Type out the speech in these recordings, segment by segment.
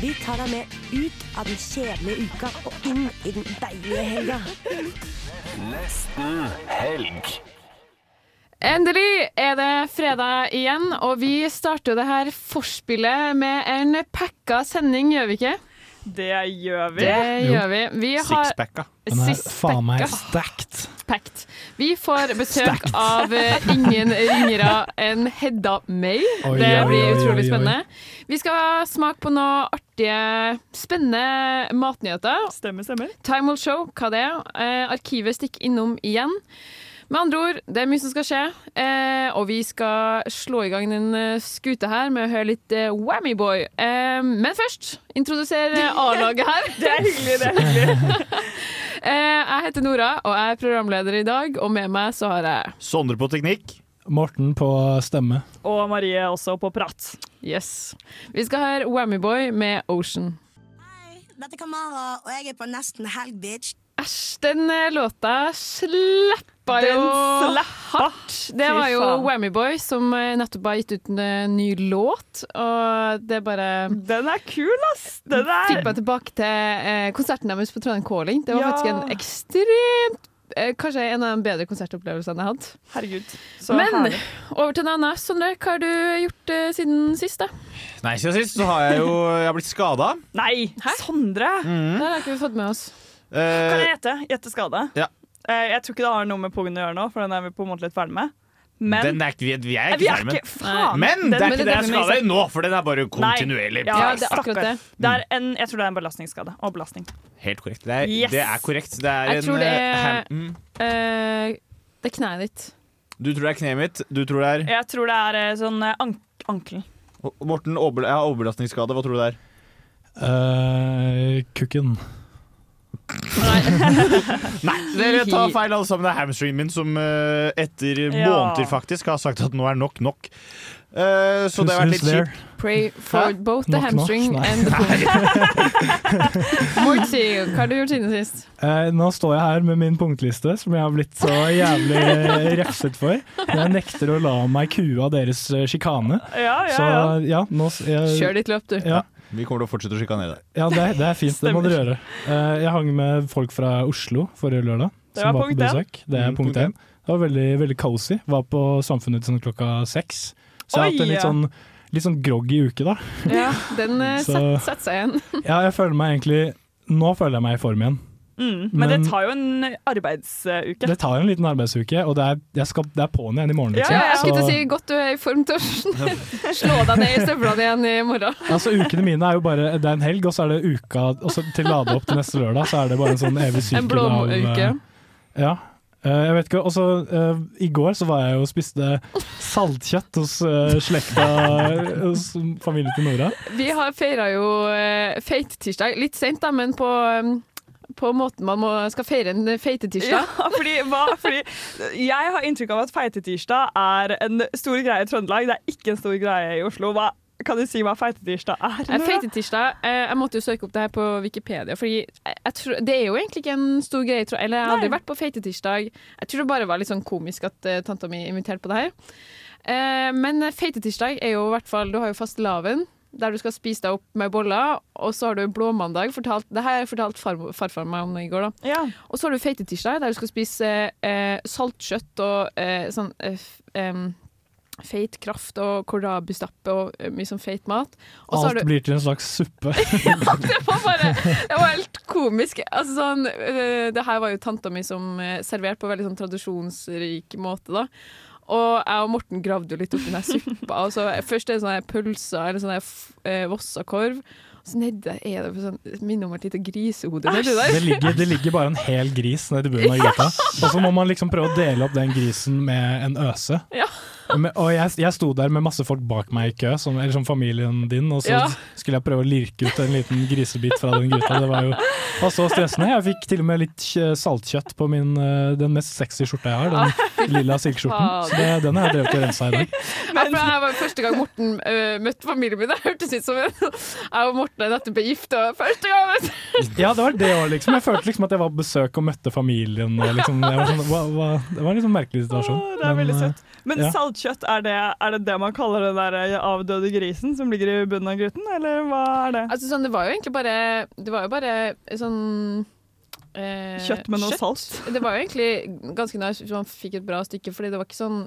Vi tar deg med ut av den kjedelige uka og inn i den deilige helga. Endelig er det fredag igjen, og vi starter det her forspillet med en packa sending, gjør vi ikke? Det gjør vi. Det gjør vi. Vi har Sixpacka. Den er faen meg stacked. packed. Vi får besøk Stacked. av eh, ingen ringere enn Hedda May. Oi, Det blir oi, utrolig oi, oi. spennende. Vi skal smake på noe artige, spennende matnyheter. Stemmer, stemmer. Time will show hva det er. Eh, arkivet stikker innom igjen. Med andre ord, det er mye som skal skje, eh, og vi skal slå i gang den eh, skuta her med å høre litt eh, Whammy Boy. Eh, men først, introdusere A-laget her. Det er hyggelig, det er hyggelig. Eh, jeg heter Nora, og jeg er programleder i dag, og med meg så har jeg Sondre på teknikk. Morten på stemme. Og Marie også på prat. Yes. Vi skal høre Whammy Boy med Ocean. Hei, dette er Kamara, og jeg er på nesten helg, bitch. Æsj, den eh, låta slappa Den jo slappa. hardt. Det var jo. Whammy Boy som eh, nettopp har gitt ut en eh, ny låt, og det bare Den er kul, ass! Den fikk er meg tilbake til konserten deres på Trondheim Calling. Det var Ja. faktisk en ekstremt Kanskje en av de bedre konsertopplevelsene jeg har hatt. Herregud. Så Men herlig. over til noe annet. Sondre, hva har du gjort uh, siden sist? da? Nei, siden sist så har jeg jo jeg har blitt skada. Nei, Sondre! Det har ikke vi fått med oss. Kan Eh, jeg gjette? Gjette skade? Ja. Eh, Jeg tror ikke det har noe med pungen å gjøre nå, for den er vi på en måte litt ferdig med. Men den er ikke, vi, er ikke er ferdig med Faen! Men den- det er ikke det jeg skal i nå, for den er bare kontinuerlig. Nei, Ja, det er det. Det er en, jeg tror det er en belastningsskade. Og belastning. Helt korrekt. Det er, Yes! det er korrekt. Det er Jeg en tror det eh, er- mm. Eh, det er kneet ditt. Du tror det er kneet mitt. Du tror det er Jeg tror det er sånn ank ankel. Morten, jeg har overbelastningsskade. Hva tror du det er? Uh, kukken. Nei, dere tar feil alle sammen. Det er hamstringen min som eh, etter Ja. måneder faktisk har sagt at nå er nok nok. Uh, så det har vært litt kjipt. Pray for Hæ? both the knock. hamstring nok, and the pung. Morty, hva har du gjort siden sist? Uh, nå står jeg her med min punktliste, som jeg har blitt så jævlig refset for. Jeg nekter å la meg kue av deres sjikane. Ja, ja, Så ja. ja, nå jeg, Kjør ditt løp, du. Ja, Vi kommer til å fortsette å sjikanere deg. ja det, det er fint. Det må dere gjøre. Eh, jeg hang med folk fra Oslo forrige lørdag, Det var var punkt én. Det er Mm, punkt én. én. Det var veldig, veldig cozy. Var på Samfunnet sånn klokka seks. Så jeg har hatt en litt sånn, litt sånn groggy uke, da. Ja, den uh, setter seg igjen. Ja, jeg føler meg egentlig Nå føler jeg meg i form igjen. Mm. Men, Men- det tar jo en arbeidsuke. Det tar jo en liten arbeidsuke, og det er, jeg skal, det er på'n igjen i morgen. Ja, Liksom. ja, ja. Jeg skulle si godt du er i form til å slå deg ned i støvlene igjen i morgen. Altså Ukene mine er jo bare Det er en helg, og så er det uka Og så til lade opp til neste lørdag, så er det bare en sånn evig sykkel En blåmouke. av eh, Ja. Eh, jeg vet ikke, og så eh, I går så var jeg jo og spiste saltkjøtt hos uh, slekta Hos familien til Nora. Vi har feira jo uh, feitetirsdag. Litt sent, da, men på, um, på måten man må, skal feire en feitetirsdag. Ja, fordi, hva, fordi jeg har inntrykk av at feitetirsdag er en stor greie i Trøndelag. Det er ikke en stor greie i Oslo. Hva, kan du si hva feitetirsdag er? Nå? Feitetirsdag eh, Jeg måtte jo søke opp det her på Wikipedia, Fordi tror, det er jo egentlig ikke en stor greie. Tror, eller jeg har aldri Nei. vært på feitetirsdag. Jeg tror det bare var litt sånn komisk at uh, tanta mi inviterte på det her. Uh, men feitetirsdag er jo i hvert fall Du har jo fastelavn, der du skal spise deg opp med boller. Og så har du blåmandag. Fortalt, det her fortalte far, farfar meg om i går. da Ja. Og så har du feitetirsdag, der du skal spise eh, saltkjøtt og eh, sånn eh, feit kraft og kålrabistappe og eh, mye sånn feit mat. Og så har Alt du blir til en slags suppe. det var bare Det var helt komisk. Altså sånn eh, Det her var jo tanta mi som eh, serverte på veldig sånn tradisjonsrik måte, da. Og jeg og Morten gravde jo litt oppi den suppa. Og så først er det sånne pølser eller sånn eh, Vossakorv. Og så nedi der er det sånn, minner om et lite grisehode. Det ligger, det ligger bare en hel gris nedi bunnen av gryta. Og så må man liksom prøve å dele opp den grisen med en øse. Ja. Men, og jeg, jeg sto der med masse folk bak meg i kø, som, eller som familien din, og så Ja. skulle jeg prøve å lirke ut en liten grisebit fra den gryta. Det var jo var så stressende. Jeg fikk til og med litt saltkjøtt på min, eh, den mest sexy skjorta jeg har, den lilla silkeskjorten. Så det, den har jeg drevet og rensa i dag. Ja, det var første gang Morten uh, møtte familien min. Det hørtes ut som en, jeg og Morten er nettopp gifta første gang. Ja, det var det òg, liksom. Jeg følte liksom at jeg var på besøk og møtte familien. Og liksom, jeg var sånn, hva, hva, det var en sånn merkelig situasjon. Åh, det er veldig eh, søtt. Men ja. saltkjøtt, er det, er det det man kaller den der eh, avdøde grisen som ligger i bunnen av gryten, eller hva er det? Altså, sånn, det var jo egentlig bare Det var jo bare sånn eh, Kjøtt med noe salt? Det var jo egentlig ganske nice hvis man fikk et bra stykke, fordi det var ikke sånn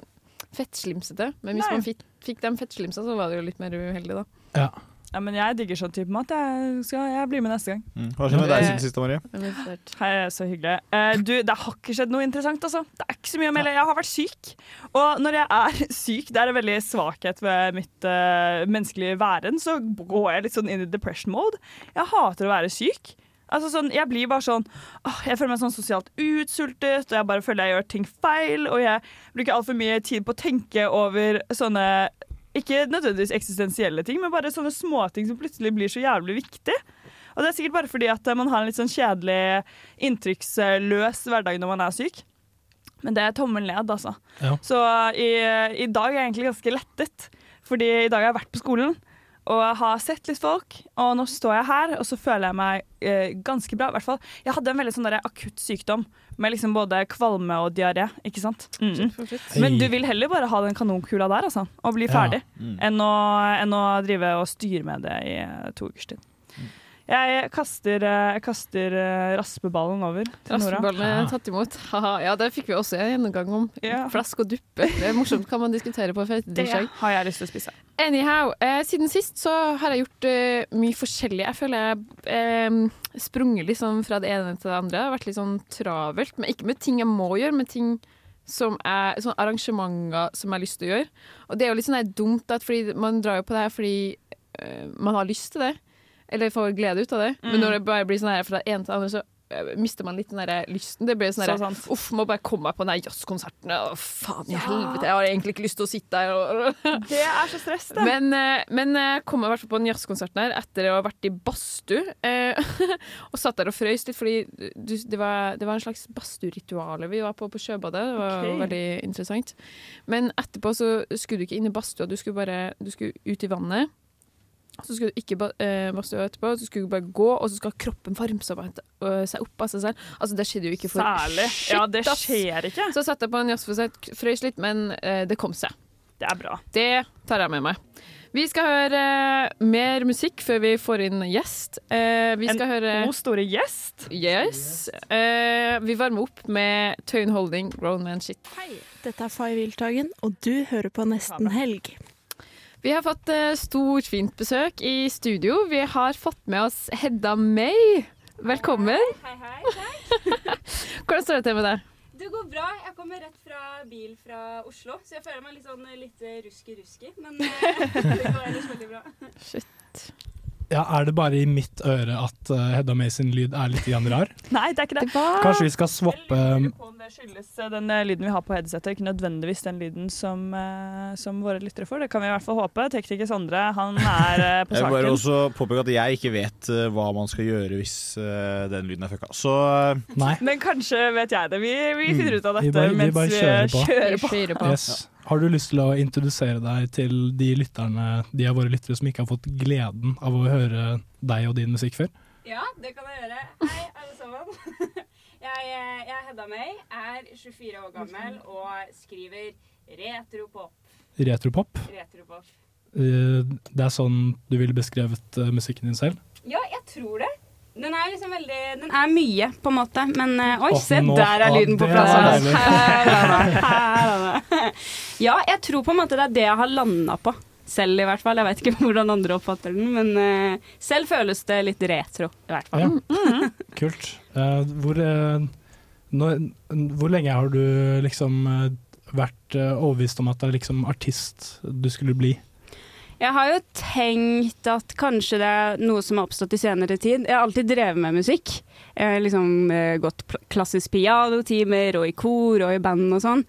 fettslimsete. Men hvis Nei. man fikk, fikk de fettslimsa, så var det jo litt mer uheldig, da. Ja. Ja, men jeg digger sånn type mat. Jeg, skal, jeg blir med neste gang. Mm. Hva skjer med deg siden sist, Marie? Er. Hei, så hyggelig. Uh, du, det har ikke skjedd noe interessant, altså. Det er ikke så mye å melde. Jeg har vært syk. Og når jeg er syk, det er en veldig svakhet ved mitt uh, menneskelige væren, så går jeg litt sånn inn i depression mode. Jeg hater å være syk. Altså sånn, jeg blir bare sånn åh, Jeg føler meg sånn sosialt utsultet, og jeg bare føler jeg gjør ting feil. Og jeg bruker altfor mye tid på å tenke over sånne ikke nødvendigvis eksistensielle ting, men bare sånne småting som plutselig blir så jævlig viktig. Og det er sikkert bare fordi at eh, man har en litt sånn kjedelig, inntrykksløs hverdag når man er syk. Men det er tommel ned, altså. Ja. Så i, i dag er jeg egentlig ganske lettet, fordi i dag har jeg vært på skolen. Og har sett litt folk, og nå står jeg her, og så føler jeg meg eh, ganske bra. I hvert fall. Jeg hadde en veldig sånn akutt sykdom, med liksom både kvalme og diaré. Ikke sant? Mm. Men du vil heller bare ha den kanonkula der, altså, og bli Ja. ferdig, Mm. enn, å, enn å drive og styre med det i to ukers tid. Jeg kaster, eh, jeg kaster eh, raspeballen over til Nora. Raspeballen er tatt imot. Haha, ja, det fikk vi også en gjennomgang om. Ja. Flask og duppe. Det er morsomt, kan man diskutere på Det har jeg lyst til å spise. Anyhow, eh, siden sist så har jeg gjort eh, mye forskjellig. Jeg føler jeg eh, sprunget liksom fra det ene til det andre. Det har vært litt sånn travelt, men ikke med ting jeg må gjøre, men ting som er sånn arrangementer som jeg har lyst til å gjøre. Og det er jo litt sånn dumt at fordi man drar jo på det her fordi eh, man har lyst til det, eller får glede ut av det. Men når det bare blir sånn her fra det ene til det andre, så eh, mister man litt den der lysten. Det blir sånn Så der. Uff, må bare komme meg på den der jazzkonserten. Å, faen i helvete, jeg har egentlig ikke lyst til å sitte her og Det er så stress, det. men, eh, men jeg kom meg i hvert fall på den jazzkonserten her etter å ha vært i badstue. Eh, og satt der og frøys litt, fordi det, var, det var en slags badstuerituale vi var på på Sjøbadet. Det var okay. veldig interessant. Men etterpå så skulle du ikke inn i badstua, du skulle bare du skulle ut i vannet. Så skulle du ikke masse eh, etterpå, så skulle du bare gå, og så skal kroppen varme seg opp, opp av seg selv. Altså, det skjedde jo ikke for Særlig. shit, Ja, det skjer ikke. Så satt jeg på en jazzkonsert, frøys litt, men eh, det kom seg. Det er bra. Det tar jeg med meg. Vi skal høre eh, mer musikk før vi får inn gjest. Eh, vi skal høre God store gjest. Yes. Eh, vi varmer opp med Tøyen Holding, Grown Man Shit. Hei, dette er Fay Wiltagen, og du hører på Nesten Helg. Vi har fått uh, stort, fint besøk i studio. Vi har fått med oss Hedda May. Velkommen. Hei, hei. hei. Hvordan står det til med deg? Det går bra. Jeg kommer rett fra bil fra Oslo, så jeg føler meg litt sånn litt ruski-ruski. Men uh, det går ellers veldig bra. Shit. Ja, er det bare i mitt øre at uh, Hedda May sin lyd er litt grann rar? Nei, det er ikke det. Kanskje vi skal swappe Jeg lurer på om det skyldes eh, den eh, lyden vi har på headsetet, ikke nødvendigvis den lyden som, uh, som våre lyttere får. Det kan vi i hvert fall håpe. Tekniker Sondre, han er på på Jeg vil bare også påpeke at jeg ikke vet hva man skal gjøre hvis den lyden er fucka. Så Nei. Men kanskje vet jeg det. Vi, vi Mm. finner ut av Vi dette bare- vi mens vi kjører på. kjører på. Yes. Har du lyst til å introdusere deg til de lytterne, de av våre lyttere som ikke har fått gleden av å høre deg og din musikk før? Ja, det kan jeg gjøre. Hei, alle sammen. Jeg, eh, jeg Hedda May, er 24 år gammel og skriver retropop. Retropop? Retropop. Eh, det er sånn du ville beskrevet eh, musikken din selv? Ja, jeg tror det. Den er liksom veldig Den er mye, på en måte, men eh, Oi, oh, se, nå- der er lyden på plass. Her er det. Her er det. Ja, jeg tror på en måte det er det jeg har landa på. Selv, i hvert fall. Jeg vet ikke hvordan andre oppfatter den, men uh, selv føles det litt retro, i hvert fall. Ja. Kult. Uh, hvor, uh, når, hvor lenge har du liksom vært overbevist om at det er liksom artist du skulle bli? Jeg har jo tenkt at kanskje det er noe som har oppstått i senere tid. Jeg har alltid drevet med musikk. Jeg har liksom eh, gått klassisk pianotimer og i kor og i band og sånn.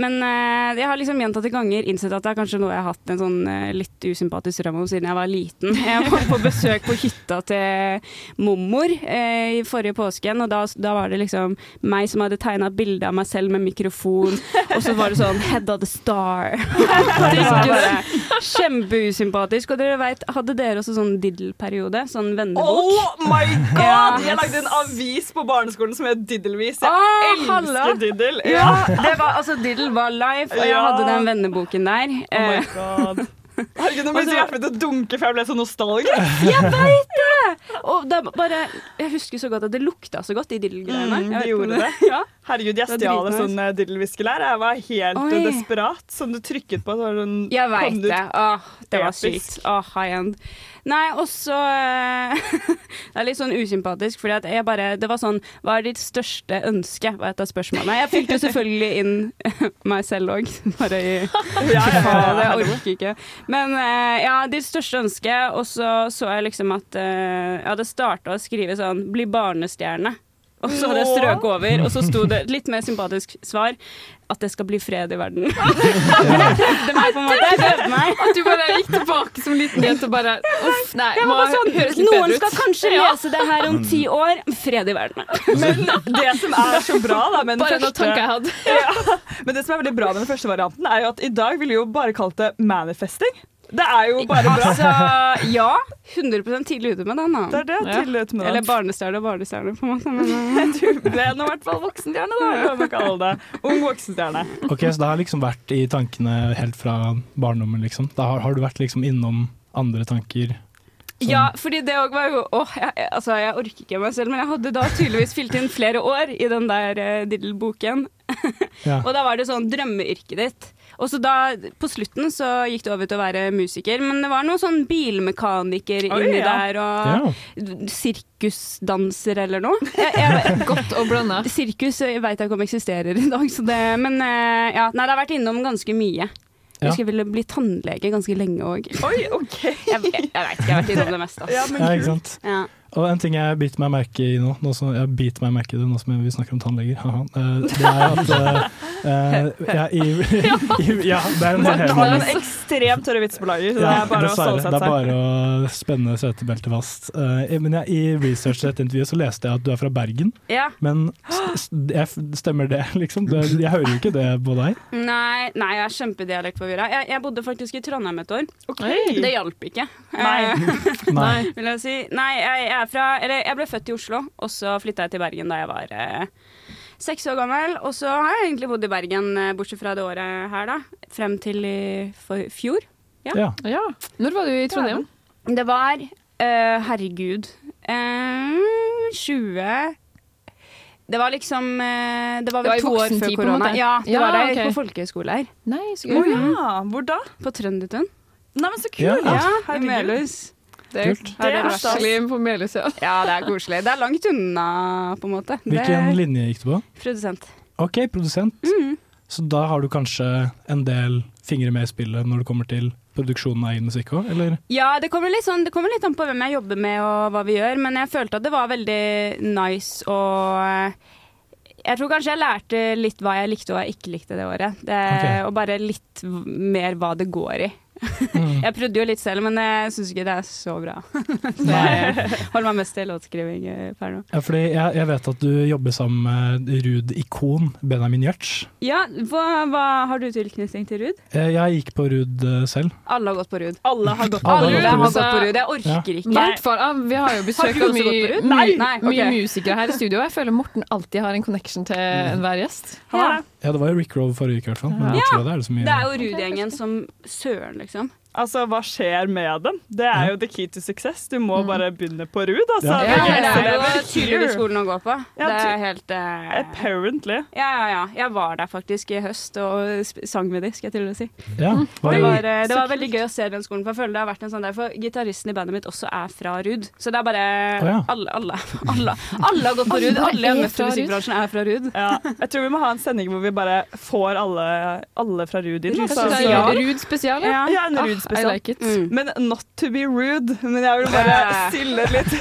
Men eh, jeg har liksom gjentatte ganger innsett at det er kanskje noe jeg har hatt en sånn eh, litt usympatisk drøm om siden jeg var liten. Jeg var på besøk på hytta til mormor eh, i forrige påsken, og da, da var det liksom meg som hadde tegna bilde av meg selv med mikrofon, og så var det sånn 'Head of the Star'. det var bare kjempeusympatisk. Og dere vet, hadde dere også sånn diddle-periode? Sånn vennebok? Oh my god! Ja. Jeg lagde en avis på barneskolen som het Diddelvis. Jeg Ah, elsker halla. Diddle. Ja, det var, altså Diddle var life, og jeg Ja. hadde den venneboken der. Oh my Eh, god. Herregud, nå begynte hjertet mitt å dunke, for jeg ble så nostalgisk. Jeg veit det! Og det bare, jeg husker så godt at det lukta så godt, de diddle-greiene. Mm, Jeg de gjorde det. Ja. Herregud, jeg Det stjal en sånn diddelviskelær. diddle-viskelær. Jeg var helt Oi. eh, desperat. Som du trykket på, så var det sånn Jeg veit det det. Åh, det var sykt. Åh, high end. Nei, og så eh, Det er litt sånn usympatisk, fordi at jeg bare Det var sånn Hva er ditt største ønske? var et av spørsmålene. Jeg fylte selvfølgelig inn meg selv òg, bare i Ja, ja, ja, Faen, orker ikke. Men eh, ja, ditt største ønske, og så så jeg liksom at eh, jeg hadde starta å skrive sånn 'bli barnestjerne'. Og så hadde jeg strøket over, og så sto det et litt mer sympatisk svar at det skal bli fred i verden. Jeg prøvde meg, på en måte. Jeg meg. At du bare gikk tilbake som liten jente og bare Uff, nei. Må sånn, høres litt Noen bedre ut. skal kanskje Ja. lese det her om ti år. Fred i verden. Men det som er så bra da, med den Bare noen første tanker jeg hadde. ja. Men det som er veldig bra med den første varianten, er jo at i dag ville vi jo bare kalt det manifesting. Det er jo bare bra. Altså, ja. 100 tidlig ute med den, da. Det er det tidlig ute med Eller barnestjerne og barnestjerne, på en måte. Men, Du ble nå i hvert fall voksenstjerne, da. Ung voksenstjerne. Ok, Så det har liksom vært i tankene helt fra barndommen, liksom? Da har, har du vært liksom innom andre tanker? Sånn. Ja, fordi det òg var jo Åh, jeg- altså, jeg orker ikke meg selv, men jeg hadde da tydeligvis fylt inn flere år i den der uh, Diddle-boken. Ja. Og da var det sånn drømmeyrket ditt. Og så da, på slutten så gikk det over til å være musiker, men det var noe sånn bilmekaniker Oi, inni ja. der, og Ja. sirkusdanser eller noe. Jeg, jeg, Godt å blande. Sirkus veit jeg ikke om eksisterer i dag, så det, men eh, ja, nei, det har vært innom ganske mye. Jeg husker jeg ville bli tannlege ganske lenge òg. Oi, OK. Jeg, jeg, jeg veit ikke, jeg har vært innom det meste. Ja, men Ja, ikke kult. sant? Ja. Og en ting jeg biter meg merke i nå, nå som jeg biter meg merke i det nå som vi snakker om tannleger, haha, eh, det er at eh, eh, jeg, i, i, Ja, det er en Du har en ekstremt tørre vits på lager, så det er bare å dessverre. Det er bare å spenne setebeltet fast. Uh, men jeg, i research til dette intervjuet så leste jeg at du er fra Bergen. ja. Men st st stemmer det, liksom? Du, jeg hører jo ikke det på deg. Nei, nei, jeg er kjempedialektforvirra. Jeg, jeg bodde faktisk i Trondheim et år. Okay. Det hjalp ikke. Nei. Nei. vil jeg si. Nei, jeg, jeg er fra Eller jeg ble født i Oslo, og så flytta jeg til Bergen da jeg var eh, seks år gammel. Og så har jeg egentlig bodd i Bergen, eh, bortsett fra det året her, da. Frem til i fjor. Ja. Ja. Når var du i Trondheim? Det var eh, Herregud. eh, 20 Det var liksom eh, Det var Det var vel to år før korona. Ja, det Ja, var der okay. på folkehøyskole her. Nei, så Å gøy. ja, hvor da? På Trøndertun. Nei, men så Ja. kult. Ja, i herregud. Det er Kult. Ja, det er koselig på Melhus, ja. Ja, det er koselig. Det er langt unna, på en måte. Hvilken det, linje gikk du på? Produsent. OK, produsent. Mhm. Så da har du kanskje en del fingre med i spillet når det kommer til produksjonen av egen musikk òg, eller? Ja, det kommer, litt sånn, det kommer litt an på hvem jeg jobber med og hva vi gjør, men jeg følte at det var veldig nice og jeg tror kanskje jeg lærte litt hva jeg likte og hva jeg ikke likte det året. Det, okay. Og bare litt mer hva det går i. Mm. Jeg prøvde jo litt selv, men jeg syns ikke det er så bra. Så jeg holder meg mest til låtskriving eh, per nå. Ja, fordi jeg, jeg vet at du jobber sammen med Ruud-ikon Benjamin Gjertz. Ja, hva, hva har du tilknytning til Ruud? Eh, Jeg gikk på Ruud eh, selv. Alle har gått på Ruud. Alle har gått Alle Alle har på på Ruud. Ruud. Jeg orker ikke. Hvert fall, ja, vi har jo besøk Har av mye, Ruud? mye, mye musikere her i studio. og Jeg føler Morten alltid har en connection til enhver gjest. Ja. Ja, det var jo Rick Roll forrige uke i hvert fall. Men Ja. tror det er det så mye Det er jo Ruud-gjengen som søren, liksom. Altså, hva skjer med dem? Det er jo the key to success. Du må bare begynne på RUD. altså. Ja. Ja, Det det er jo tydeligvis skolen å gå på. Ja, Det er helt uh... Apparently. Ja, ja, ja. Jeg var der faktisk i høst og sang med dem, skal jeg til å si. Ja, var Det var, eh, det var veldig gøy å se den skolen, for jeg føler det har vært en sånn der, for gitaristen i bandet mitt også er fra RUD. Så det er bare ja. alle, alle, alle, alle har gått på RUD. Alle jeg har møtt i musikkbransjen er fra RUD. Ja. Jeg tror vi må ha en sending hvor vi bare får alle, alle fra RUD inn. Altså. Ja. det spesial. ja. Ja, en Ruud spesial. I like it. Mm. Men not to be rude, men jeg vil bare stille litt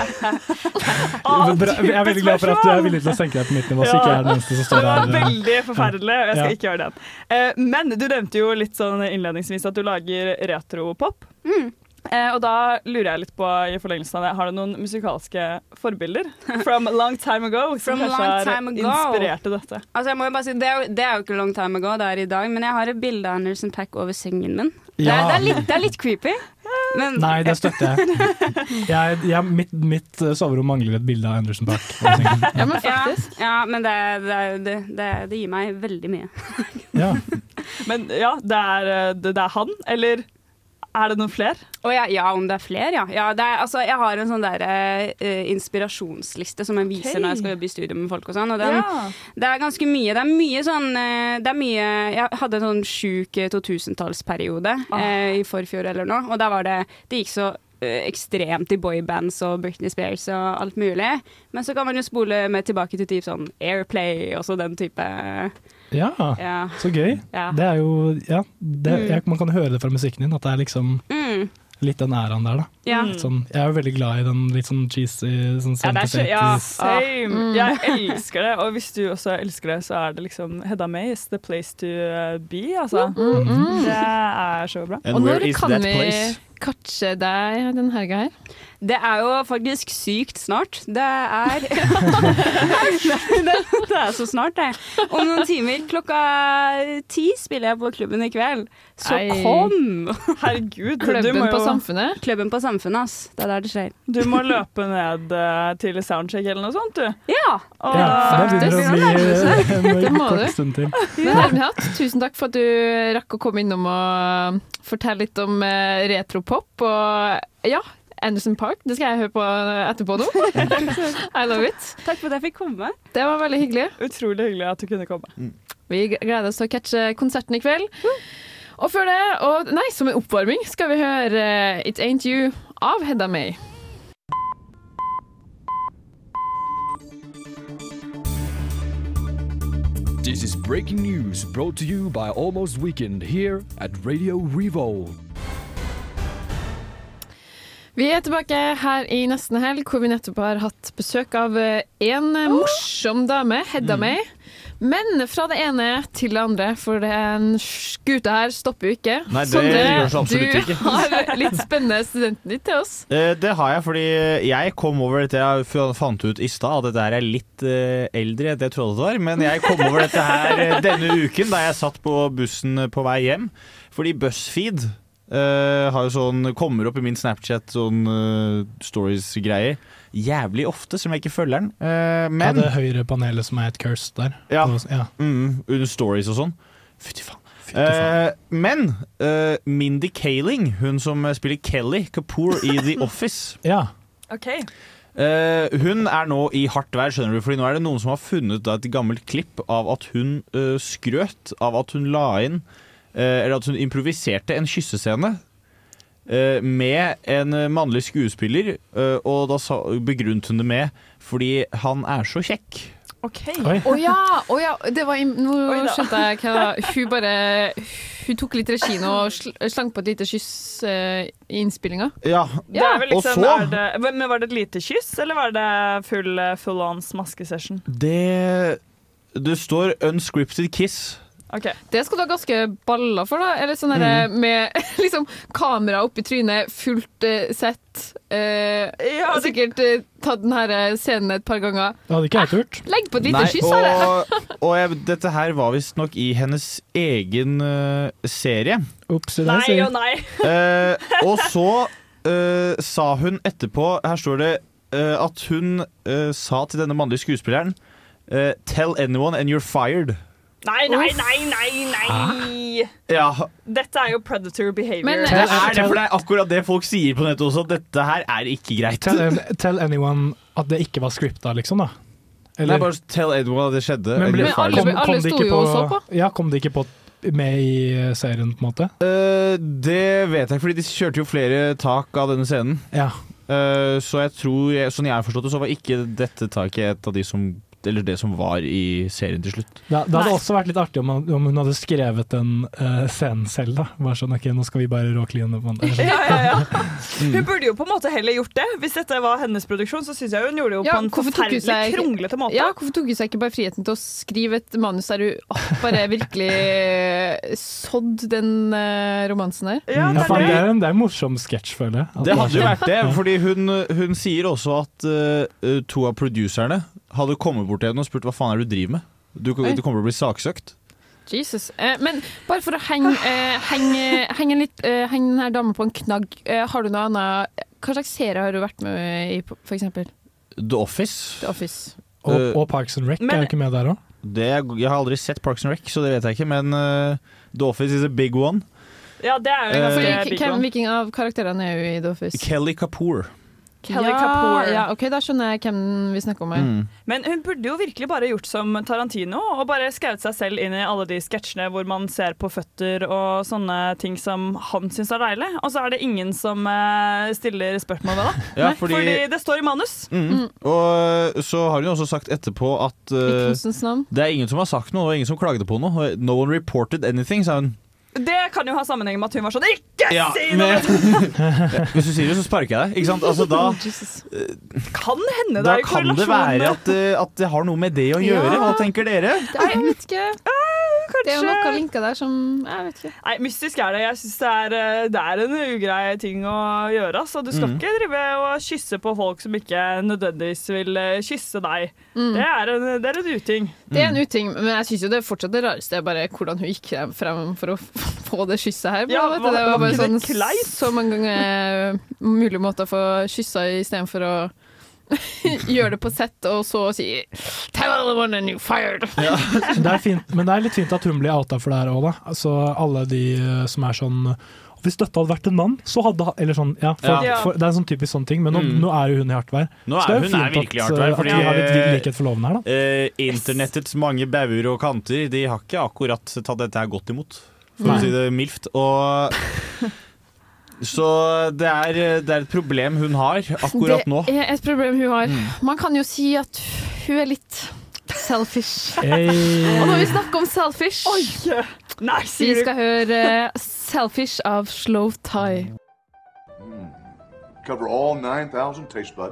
Jeg er veldig glad for at du er villig til å senke deg på mitt nivå, så ikke jeg er den eneste som Det står eh. veldig forferdelig, og jeg skal ikke gjøre det. Eh, Men du nevnte jo litt sånn innledningsvis at du lager retropop. Mm. Eh, og da lurer jeg litt på, i forlengelsen av det, har du noen musikalske forbilder? From a long time ago, som kanskje har ago. inspirert til dette? Altså jeg må jo bare si, det er, jo, det er jo ikke long time ago, det er i dag, men jeg har et bilde av Anderson Pack over sengen min. Det, er, det, er, litt, det er litt creepy. Men, Nei, det støtter jeg. jeg, jeg mitt, mitt soverom mangler et bilde av Anderson Park. Ja, men faktisk. ja, men det, det, det, det, det gir meg veldig mye. Ja. Men ja, det er, det, det er han, eller er det noen flere? Oh, ja, ja, om det er flere, ja. ja det er, altså, jeg har en sånn der, uh, inspirasjonsliste som jeg viser okay. når jeg skal jobbe i studio med folk og sånn. Og den, Ja. Det er ganske mye. Det er mye sånn eh, Det er mye Jeg hadde en sånn sjuk eh, 2000-tallsperiode eh, i forfjor eller noe, og der var det Det gikk så ekstremt i boybands og Britney Spears og alt mulig. Men så kan man jo spole med tilbake til typ sånn Airplay og så den type ja, Ja. så gøy. Ja. Det er jo Ja, det, Mm. jeg, man kan høre det fra musikken din, at det er liksom Mm, litt den æraen der, da. Ja. Sånn, jeg er jo veldig glad i den litt sånn cheesy sånn Ja, det er så, ja, same. Mm. Jeg elsker det. Og hvis du også elsker det, så er det liksom Hedda May is the place to uh, be, altså. Mm, mm. Det er så bra. And Og når kan vi place? catche deg den helga her? Det er jo faktisk sykt snart. Det er det, er så snart, det. Om noen timer. Klokka ti spiller jeg på klubben i kveld. Så kom! Herregud. du Klubben på Samfunnet? Klubben på Samfunnet, ass. Det er der det skjer. Du må løpe ned uh, til soundcheck eller noe sånt, du. Ja! Og, Ja, det begynner å bli Det en må du. kort stund til. Men Herlighet, tusen takk for at du rakk å komme innom og fortelle litt om uh, retropop. Og ja, Anderson Park, det skal jeg høre på etterpå nå. I love it. Takk for at jeg fikk komme. Det var veldig hyggelig. Utrolig hyggelig at du kunne komme. Vi gleder oss til å catche konserten i kveld. Og før det, og nei, som en oppvarming, skal vi høre It Ain't You av Hedda May. This is breaking news brought to you by Almost Weekend here at Radio Revolve. Vi er tilbake her i Nesten Helg, hvor vi nettopp har hatt besøk av en morsom dame, Hedda May. Men fra det ene til det andre, for den skuta her stopper jo ikke. Nei, det gjør det absolutt du ikke. har litt spennende studenten ditt til oss. Eh, Det har jeg fordi jeg kom over dette Jeg fant ut i stad at dette her er litt eh, eldre enn det jeg trodde det var. Men jeg kom over dette her eh, denne uken da jeg satt på bussen på vei hjem. Fordi BuzzFeed har jo sånn, kommer opp i min Snapchat sånn stories-greier jævlig ofte, som jeg ikke følger den. Eh, Ja, men det høyre panelet som er et curse der. Ja. Ja. mm, under stories og sånn. Fytti faen. Uh. Eh, men uh, Mindy Kaling, hun som spiller Kelly Kapoor i The Office ja. OK. Uh, hun er nå i hardt vær, skjønner du, fordi nå er det noen som har funnet da, et gammelt klipp av at hun uh, skrøt av at hun la inn uh, Eller at hun improviserte en kyssescene med en eh, mannlig skuespiller, eh, og da begrunnet hun det med fordi han er så kjekk. ok. Å oh, ja, oh, ja, det var Nå Oi skjønte jeg hva Hun bare Hun tok litt regien og sl slang på et lite kyss uh, i innspillinga. Ja, ja. og liksom, så- det, men var det et lite kyss, eller var det full, eh, full on smaskesession? det Det står 'unscripted kiss'. OK. Det skal du ha ganske baller for, da. Eller sånn derre med liksom kamera oppi trynet, fullt uh, sett. Uh, Ja, det, sikkert uh, tatt den her eh, scenen et par ganger. Det hadde ikke jeg turt. Legg på et lite kyss, her og, og jeg, dette her var visstnok i hennes egen serie. Opsi nei og nei. Eh, og så eh, sa hun etterpå Her står det at hun sa til denne mannlige skuespilleren Tell anyone and you're fired. Nei, nei, nei, nei, nei! Ja, Dette er jo predator behavior. Men- det er det, for det er akkurat det folk sier på nettet også. at Dette her er ikke greit. Tell, tell anyone at det ikke var scripta, liksom, da. Nei, bare tell anyone at det skjedde. Men, ble, men alle- kom, kom alle sto jo på, og så på. Ja, kom det ikke på med i eh, serien, på en måte? Uh, det vet jeg ikke, fordi de kjørte jo flere tak av denne scenen. Ja. Uh, så jeg tror, jeg, sånn jeg har forstått det, så var ikke dette taket et av de som eller det som var i serien til slutt. Det, det hadde Nei. også vært litt artig om, om hun hadde skrevet den uh, scenen selv. da Bare sånn, ok, nå skal vi bare råkline på sånn. Ja, ja, ja. Hun burde jo på en måte heller gjort det. Hvis dette var hennes produksjon, så syns jeg hun gjorde det jo Ja, på en forferdelig seg- kronglete måte. Ja, hvorfor tok hun seg ikke bare friheten til å skrive et manus der hun oh, bare virkelig sådd den uh, romansen der? Ja, Ja, det er det, det. er en, det er en morsom sketsj, føler jeg. Det hadde jo vært det, fordi hun, hun sier også at uh, to av producerne hadde kommet bort til henne og spurt hva faen er det du driver med. Du, du kommer til å bli saksøkt. Jesus. Eh, men bare for å henge, eh, henge, henge, litt, eh, henge denne dama på en knagg, eh, har du noe annet Hva slags serie har du vært med i, eksempel? The Office. The Office. Og, Eh, og Parks and Rec Men- er jo ikke med der òg. Jeg har aldri sett Parks and Rec, så det vet jeg ikke, men uh, The Office is a big one. Ja, det er jo en Eh, ganske uh, big hvem, one. hvilken av karakterene er jo i The Office? Kelly Kapoor. Kelly ja, Kapoor. Ja, ok, Da skjønner jeg hvem vi snakker om her. Mm. Men hun burde jo virkelig bare gjort som Tarantino og bare skrevet seg selv inn i alle de sketsjene hvor man ser på føtter og sånne ting som han syns er deilig. Og så er det ingen som eh, stiller spørsmål ved det. Ja, fordi, fordi det står i manus. mm. Og så har hun også sagt etterpå at I eh, kunstens navn. det er ingen som har sagt noe, og ingen som klagde på noe. No one reported anything, sa hun. Det kan jo ha sammenheng med at hun var sånn Ikke Ja, si noe! Hvis du sier det, så sparker jeg deg. Ikke sant? Altså, da, Jesus. Kan hende det da kan det være at, eh, at det har noe med det å gjøre. Ja. Hva tenker dere? Er, jeg vet ikke. Det er jo kanskje- linker der som Jeg vet ikke. Nei, mystisk er det. Jeg syns det, eh, det er en ugrei ting å gjøre. Altså. Du skal Mm. ikke drive og kysse på folk som ikke nødvendigvis vil eh, kysse deg. Mm. Det, er en, det er en uting. Det er en uting, men jeg syns jo det er fortsatt det rareste er bare hvordan hun gikk frem, for å få det kysset her. Ja, var- det var bare sånn det så mange ganger mulige måter å få kyssa istedenfor å gjøre det på sett og så sier Tell everyone and you're fired! Det er fint, men det er litt fint at hun blir outa for det her òg, da. Altså, alle de eh, som er sånn hvis dette hadde vært en mann, så hadde han Eller sånn, ja. For, Ja. for, det er en sånn typisk sånn ting, men nå, Mm. nå er jo hun i hardt vær. Nå Så det er jo hun fint er virkelig i hardt vær, eh, fordi at vi har litt eh, likhet for loven her, da. eh, Internettets mange bauger og kanter De har ikke akkurat tatt dette her godt imot, for Nei. å si det mildt. Og Så det er, det er et problem hun har akkurat nå. Det er et problem hun har. Mm. Man kan jo si at hun er litt selfish. Hey. Og når vi snakker om selfish Oi! Nei, Vi sier skal høre 'Selfish' av Slow Tie. Cover all 9,000 taste bud.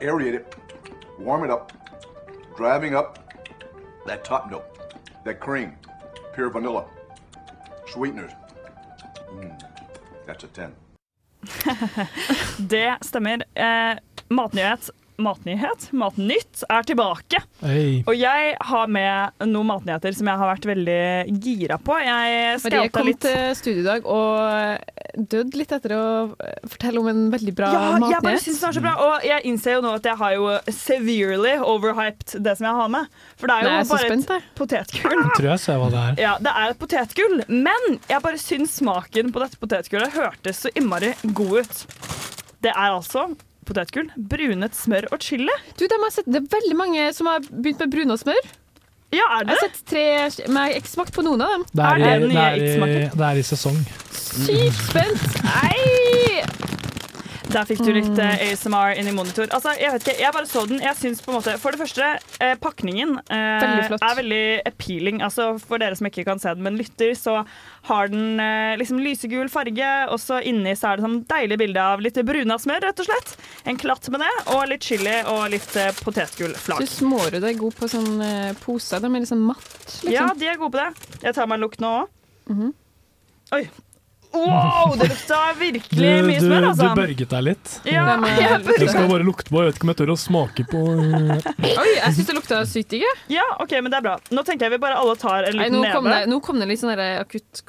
Aerate it. Warm it up. Driving up that top note. That cream. Pure vanilla. Sweeteners. Mm, that's a 10. Det stemmer. Eh, matnyhet. Matnyhet? Matnytt er tilbake. Hey. Og jeg har med noen matnyheter som jeg har vært veldig gira på. Jeg Marie kom litt. til studio i dag og døde litt etter å fortelle om en veldig bra Ja, jeg bare matnyhet. synes det var så bra. Og jeg innser jo nå at jeg har jo severely overhyped det som jeg har med. For det er jo Nei, er bare spent, et potetgull. Jeg tror jeg ser hva det er. Ja, det er et potetgull, men jeg bare syns smaken på dette potetgullet hørtes så innmari god ut. Det er altså potetgull, brunet smør og chili. Du, de har sett, det er veldig mange som har begynt med brun og smør. Ja, er Jeg har sett tre, men jeg har ikke smakt på noen av dem. Det er, Er det det, er i, det er i sesong. Sykt spent! Nei! Der fikk du litt uh, ASMR inn i monitor. Altså, Jeg vet ikke, jeg bare så den. Jeg synes på en måte, For det første, eh, pakningen eh, Veldig flott. er veldig appealing. Altså, For dere som ikke kan se den, men lytter, så har den eh, liksom lysegul farge. Og så inni så er det sånn deilig bilde av litt bruna smør, rett og slett. En klatt med det, og litt chili og litt eh, potetgullflak. Du smårer deg god på sånn eh, poser. De er litt sånn matt. Liksom. Ja, de er gode på det. Jeg tar meg en lukt nå òg. Mhm. Oi. Wow, det lukta Du, virkelig mye smør, smør, du altså. børget deg litt. Ja, er jeg Jeg skal bare lukte på, jeg vet ikke om jeg tør å smake på Oi, jeg syns det lukta sykt digg. ja, OK, men det er bra. Nå tenker jeg vi bare alle tar en Nei, liten Nå kom det, neve. nå kom det litt sånn akutt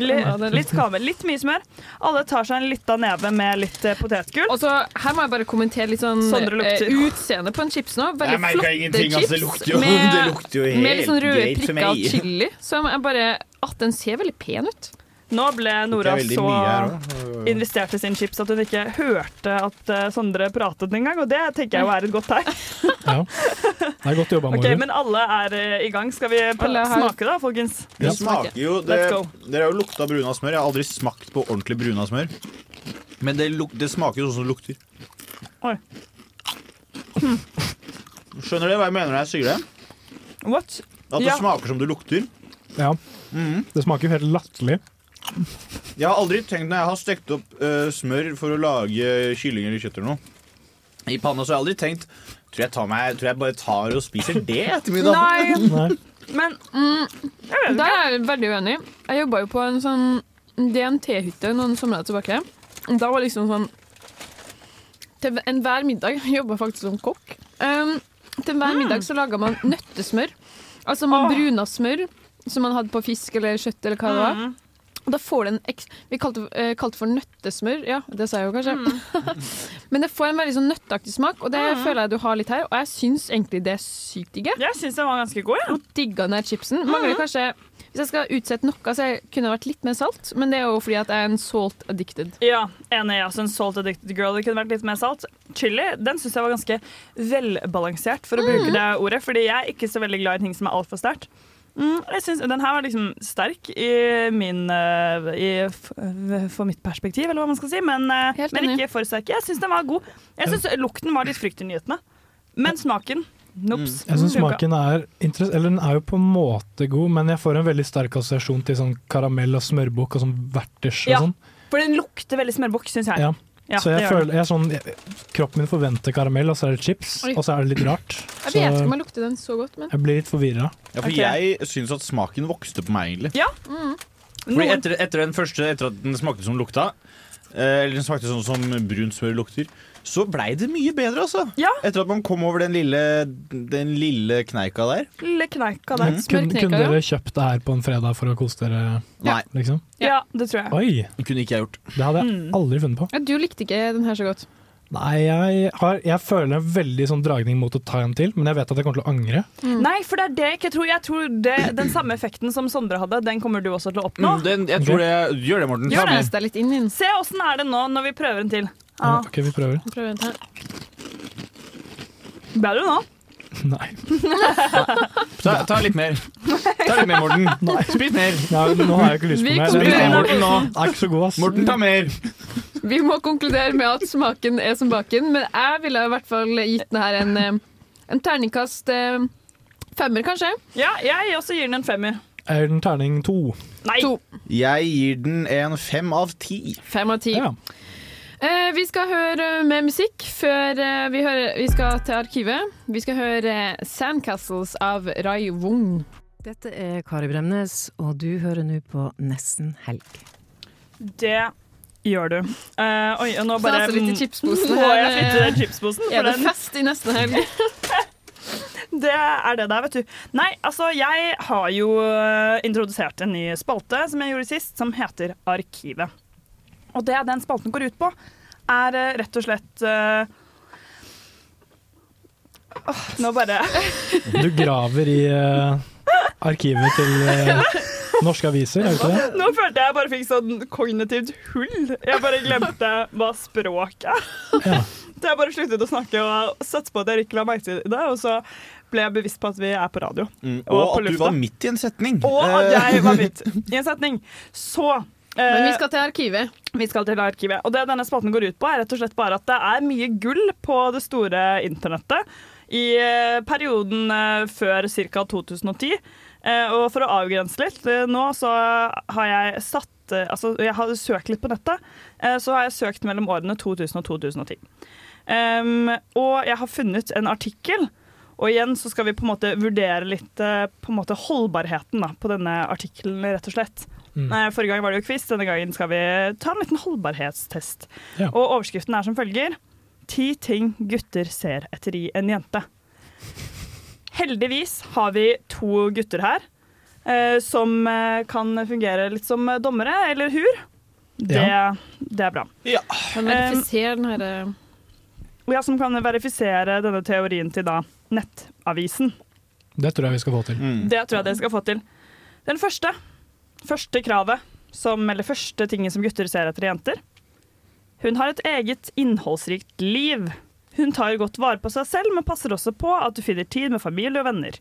Litt, er kave, litt mye smør. Alle tar seg en lita neve med litt eh, potetgull. Og så, Her må jeg bare kommentere litt sånn eh, utseende på en chips nå. Veldig flotte ingenting, chips altså, det lukter jo- med, det lukter jo med litt sånn røde prikker av chili. Som jeg bare At den ser veldig pen ut. Nå ble Nora så investert i sin chips at hun ikke hørte at eh, Sondre pratet engang, og det tenker jeg jo er et godt tegn. Ja. Det er godt jobba, Ok, Okay, Men alle er eh, i gang. Skal vi smake, da, folkens? Det smaker jo det. Dere har jo lukta bruna smør. Jeg har aldri smakt på ordentlig bruna smør. Men det, luk, det smaker jo sånn som det lukter. Oi. Skjønner du hva jeg mener når jeg sier det? What? At det Ja. smaker som det lukter. Ja. Mhm. Det smaker jo helt latterlig. Jeg har aldri tenkt når jeg har stekt opp uh, smør for å lage kylling eller kjøtt eller noe i panna, så har jeg aldri tenkt Tror jeg, tar meg, tror jeg bare tar og spiser det etter middag. Nei. Men mm, Der er jeg veldig uenig. Jeg jobba jo på en sånn DNT-hytte noen somre tilbake. Da var liksom sånn Til enhver middag jobba faktisk som kokk. Um, til hver middag så laga man nøttesmør. Altså man bruna smør som man hadde på fisk eller kjøtt eller hva det var. Mm. Og da får det en eks Vi kalte eh, kalte for nøttesmør. Ja, det sa jeg jo kanskje. Men det får en veldig sånn nøtteaktig smak, og det Mm. føler jeg du har litt her. Og jeg syns egentlig det er sykt digg. Jeg syns den var ganske god. Ja. Og digga den her chipsen. Mangler kanskje Hvis jeg skal utsette noe, så jeg kunne vært litt mer salt. Men det er jo fordi at jeg er en salt addicted. Ja, enig. Altså en salt addicted girl. Det kunne vært litt mer salt. Chili den syns jeg var ganske velbalansert, for å bruke det ordet. Fordi jeg er ikke så veldig glad i ting som er altfor sterkt. Mm, jeg synes, den her var liksom sterk i min øh, i, For mitt perspektiv, eller hva man skal si. Men, øh, men ikke for sterk. Jeg syns den var god. Jeg syns Lukten var litt fryktinngytende. Men smaken Nops. Jeg syns smaken er interessant Eller den er jo på en måte god, men jeg får en veldig sterk assosiasjon til sånn karamell og smørbukk og sånn verters og Ja, sånn. for den lukter veldig smørbukk, syns jeg. Ja. Ja, så jeg føler jeg er sånn jeg, Kroppen min forventer karamell, og så er det chips, Oi. og så er det litt rart. Jeg vet ikke om jeg lukter den så godt, men jeg blir litt forvirra. Ja, for okay. jeg syns at smaken vokste på meg, egentlig. Ja. Mm. Fordi etter, etter den første, etter at den smakte som lukta, eh, eller den smakte sånn som brunt smør lukter, så blei det mye bedre, altså. Ja. Etter at man kom over den lille, den lille kneika der. Lille kneika der. Kunne, kunne Smørknekka, ja. dere kjøpt det her på en fredag for å kose dere, Nei, liksom? Ja, det tror jeg. Oi! det kunne ikke jeg gjort. Det hadde jeg Mm. aldri funnet på. ja, du likte ikke den her så godt. Nei, jeg, har, jeg føler en veldig sånn dragning mot å ta en til, men jeg vet at jeg kommer til å angre. Nei, for det er det jeg ikke tror. Jeg tror det, Den samme effekten som Sondre hadde, den kommer du også til å oppnå. Mm, den, jeg tror det Gjør det, Morten. Gjør det litt inn inn. Se åssen er det nå når vi prøver en til. Ja. Ja. Ok, vi prøver. Prøv her. Ble du nå? Nei. Ta, ta litt mer. Ta litt mer, Morten. Spis mer. Ja, nå har jeg ikke lyst Vi på mer. Spis konkluderer mer, Morten, nå. er ikke så god, ass. Morten, ta mer. Vi må konkludere med at smaken er som baken, men jeg ville i hvert fall gitt den her en, eh, en terningkast eh, femmer, kanskje. Ja, jeg også gir den en femmer. Er den terning to? Nei. To. Jeg gir den en fem av ti. Fem av ti. Ja. Eh, vi skal høre mer musikk før eh, vi, hører, vi skal til arkivet. Vi skal høre eh, 'Sandcastles' av Rai Wung. Dette er Kari Bremnes, og du hører nå på Nesten helg. Det gjør du. Eh, oi, og nå bare Fase litt i chipsposen Må jeg flytte den chipsposen? Er det den, fest i neste helg? det er det der, vet du. Nei, altså, jeg har jo eh, introdusert en ny spalte som jeg gjorde sist, som heter Arkivet. Og det den spalten går ut på, er eh, rett og slett uh, oh, Nå bare Du graver i uh, arkivet til uh, norske aviser, er du ikke det? Nå følte jeg bare fikk sånn kognitivt hull. Jeg bare glemte hva språk er. Ja. Så jeg bare sluttet å snakke og satset på at jeg ikke la merke til det. Og så ble jeg bevisst på at vi er på radio. Mm, Og og på at du var midt i en setning. Og at jeg var midt i en setning. Så Men vi skal til arkivet. vi skal til arkivet. Og det denne spalten går ut på, er rett og slett bare at det er mye gull på det store internettet i eh, perioden eh, før ca. 2010. Eh, og for å avgrense litt, eh, nå så har jeg satt eh, Altså, jeg har søkt litt på nettet. Eh, så har jeg søkt mellom årene 2000 og 2010. Um, og jeg har funnet en artikkel. Og igjen så skal vi på en måte vurdere litt eh, på en måte holdbarheten da, på denne artikkelen, rett og slett. Mm. Forrige gang var det jo quiz, denne gangen skal vi ta en liten holdbarhetstest. Ja. Og overskriften er som følger Ti ting gutter ser etter i en jente. Heldigvis har vi to gutter her eh, som eh, kan fungere litt som dommere, eller hur. Det, Ja. det er bra. Kan verifisere den her eh, Ja, som kan verifisere denne teorien til da Nettavisen. Det tror jeg vi skal få til. mm. Det tror jeg dere skal få til. Den første, første kravet, som, eller første tingen som gutter ser etter i jenter. Hun har et eget innholdsrikt liv. Hun tar godt vare på seg selv, men passer også på at du finner tid med familie og venner.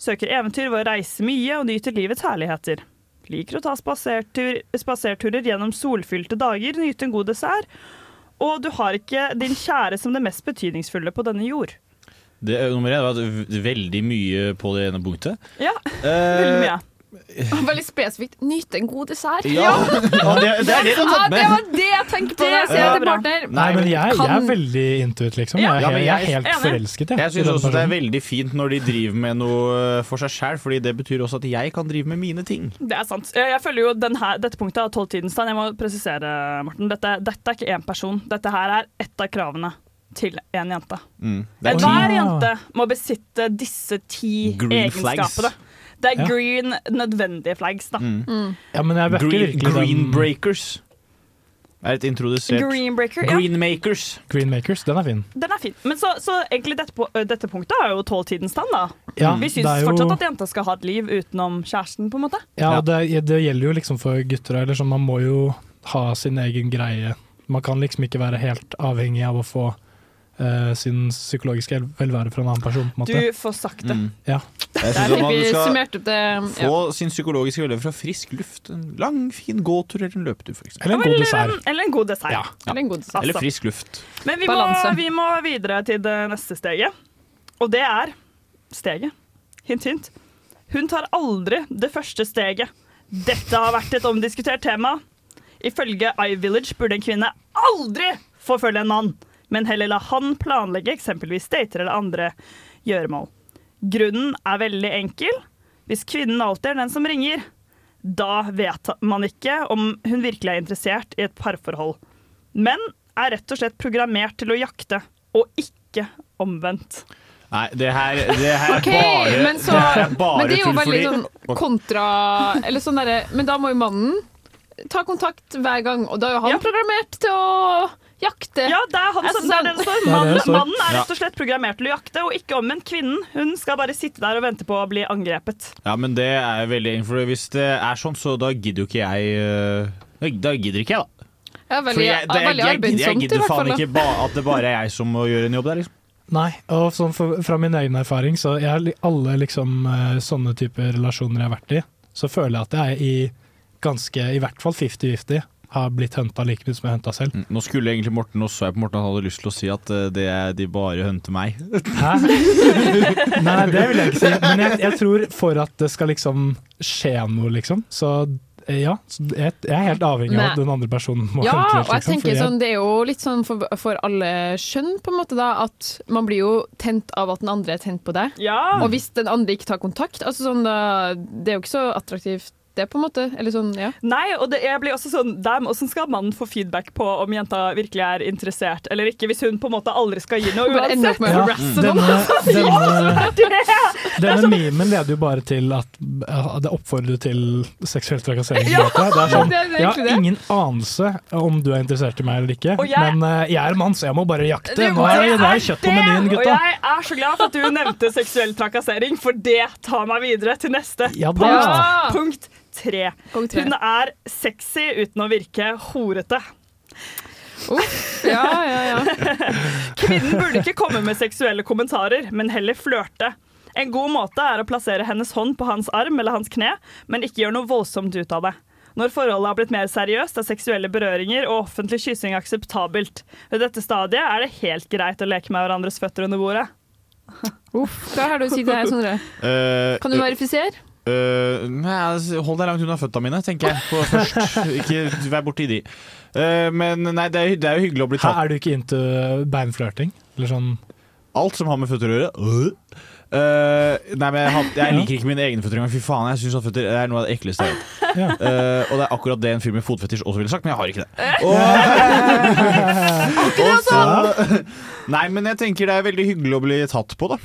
Søker eventyr ved å reise mye og nyter livets herligheter. Liker å ta spasertur, spaserturer gjennom solfylte dager, nyte en god dessert. Og du har ikke din kjære som det mest betydningsfulle på denne jord. Det, nummer én var veldig mye på det ene punktet. Ja, Eh, veldig mye. Veldig spesifikt. Nyte en god dessert. Ja, ja det, det er det du har Ja, det var det jeg tenkte på Det, jeg til partner. Nei, men jeg, jeg er veldig intuit, liksom. Jeg er, Ja, jeg er helt forelsket, jeg. Jeg syns også det er veldig fint når de driver med noe for seg sjæl, fordi det betyr også at jeg kan drive med mine ting. Det er sant. Jeg følger jo den her, Dette punktet av tolvtidens tegn. jeg må presisere, Morten. Dette, dette er ikke én person. Dette her er ett av kravene til en jente. Mm. Er Hver jente må besitte disse ti Green flags. Det er Ja. green nødvendige flags, da. Mm. Ja, men jeg Green, virkelig green den Breakers er et introdusert Greenbreaker, ja. Green Makers. Green Makers. Den er fin. Den er fin. Men så, så egentlig dette, dette punktet er jo tolvtidens stand, da. Ja, Vi syns jo- fortsatt at jenter skal ha et liv utenom kjæresten, på en måte. Ja, og det, det gjelder jo liksom for gutter. òg. sånn, man må jo ha sin egen greie. Man kan liksom ikke være helt avhengig av å få eh, sin psykologiske velvære fra en annen person. på en Du får sagt det. Mm. Ja. Jeg syns man skal det, ja. få sin psykologiske velvære fra frisk luft. En lang, fin gåtur eller en løpetur, f.eks. Eller en god Eller dessert. eller en god dessert. Ja. Eller en god dessert. Eller frisk luft. Men vi må, vi må videre til det neste steget. Og det er steget. Hint, hint. Hun tar aldri det første steget. Dette har vært et omdiskutert tema. Ifølge iVillage burde en kvinne aldri forfølge en mann, men heller la han planlegge eksempelvis dater eller andre gjøremål. Grunnen er veldig enkel. Hvis kvinnen alltid er den som ringer, da vet man ikke om hun virkelig er interessert i et parforhold. Men er rett og slett programmert til å jakte, og ikke omvendt. Nei, det her, det her okay, er bare men, så, det her er bare men det er jo veldig sånn kontra Eller sånn derre Men da må jo mannen ta kontakt hver gang, og da er jo han Ja. programmert til å jakte. Ja, det er, han som, det er det står. Mannen, mannen er rett og slett programmert til å jakte, og ikke omvendt. Kvinnen hun skal bare sitte der og vente på å bli angrepet. Ja, men det er veldig for hvis det er sånn, så da gidder jo ikke jeg øh, Da gidder ikke jeg, da. Ja, veldig, jeg, det, jeg, jeg, gidder- jeg gidder faen ikke ba, at det bare er jeg som må gjøre en jobb der, liksom. Nei, og sånn for, fra min egen erfaring, så jeg, alle liksom eh, sånne typer relasjoner jeg har vært i, så føler jeg at jeg er i ganske, i hvert fall 50-50, har blitt hunta like mye som jeg hunta selv. Mm, Nå skulle egentlig Morten, også, jeg på Morten han hadde lyst til å si at øh, det er, de bare hunter meg. Hæ? Nei, det vil jeg ikke si. Men jeg, jeg tror for at det skal liksom skje noe, liksom, så eh, ja. Jeg, er helt avhengig av at den andre personen må Ja, hunte og jeg liksom. tenker sånn, Det er jo litt sånn for, for alle skjønn, på en måte, da, at man blir jo tent av at den andre er tent på deg. Ja. Og hvis den andre ikke tar kontakt, altså sånn, da, det er jo ikke så attraktivt, det, på en måte. Eller sånn, ja. Nei, og det, jeg blir også sånn Damn, Hvordan skal mannen få feedback på om jenta virkelig er interessert eller ikke, hvis hun på en måte aldri skal gi noe Bare ender opp uansett? med Ja, harasse denne, noen. denne, denne memen leder jo bare til at det oppfordrer til seksuell trakassering. Ja, er sånn, jeg har ingen anelse om du er interessert i meg eller ikke, jeg- men uh, jeg er mann, så jeg må bare jakte. Det Nå er det, det er kjøtt på menyen, gutta. Og jeg er så glad for at du nevnte seksuell trakassering, for det tar meg videre til neste Ja punkt. Ja. Punkt tre. Hun er sexy uten å virke horete. Uff, ja, ja, ja. Kvinnen burde ikke komme med seksuelle kommentarer, men heller flørte. En god måte er å plassere hennes hånd på hans arm eller hans kne, men ikke gjøre noe voldsomt ut av det. Når forholdet har blitt mer seriøst, er seksuelle berøringer og offentlig kyssing akseptabelt. Ved dette stadiet er det helt greit å leke med hverandres føtter under bordet. Uff, hva har du å si til det Sondre? Uh, Kan du verifisere? Øh, nei, altså, hold deg langt unna føtta mine, tenker jeg på først. ikke vær borti de. Uh, men nei, det er, det er jo hyggelig å bli tatt. Her er du ikke into beinflørting? Eller sånn Alt som har med føtter å gjøre. Uh. Nei, men jeg, jeg liker ikke mine egne føtter engang. Fy faen, jeg synes at føtter er noe av det ekleste jeg vet. Ja. Og det er akkurat det en fyr med fotfetisj også ville sagt, men jeg har ikke det. Akkurat så, nei, men jeg tenker det er veldig hyggelig å bli tatt på, da.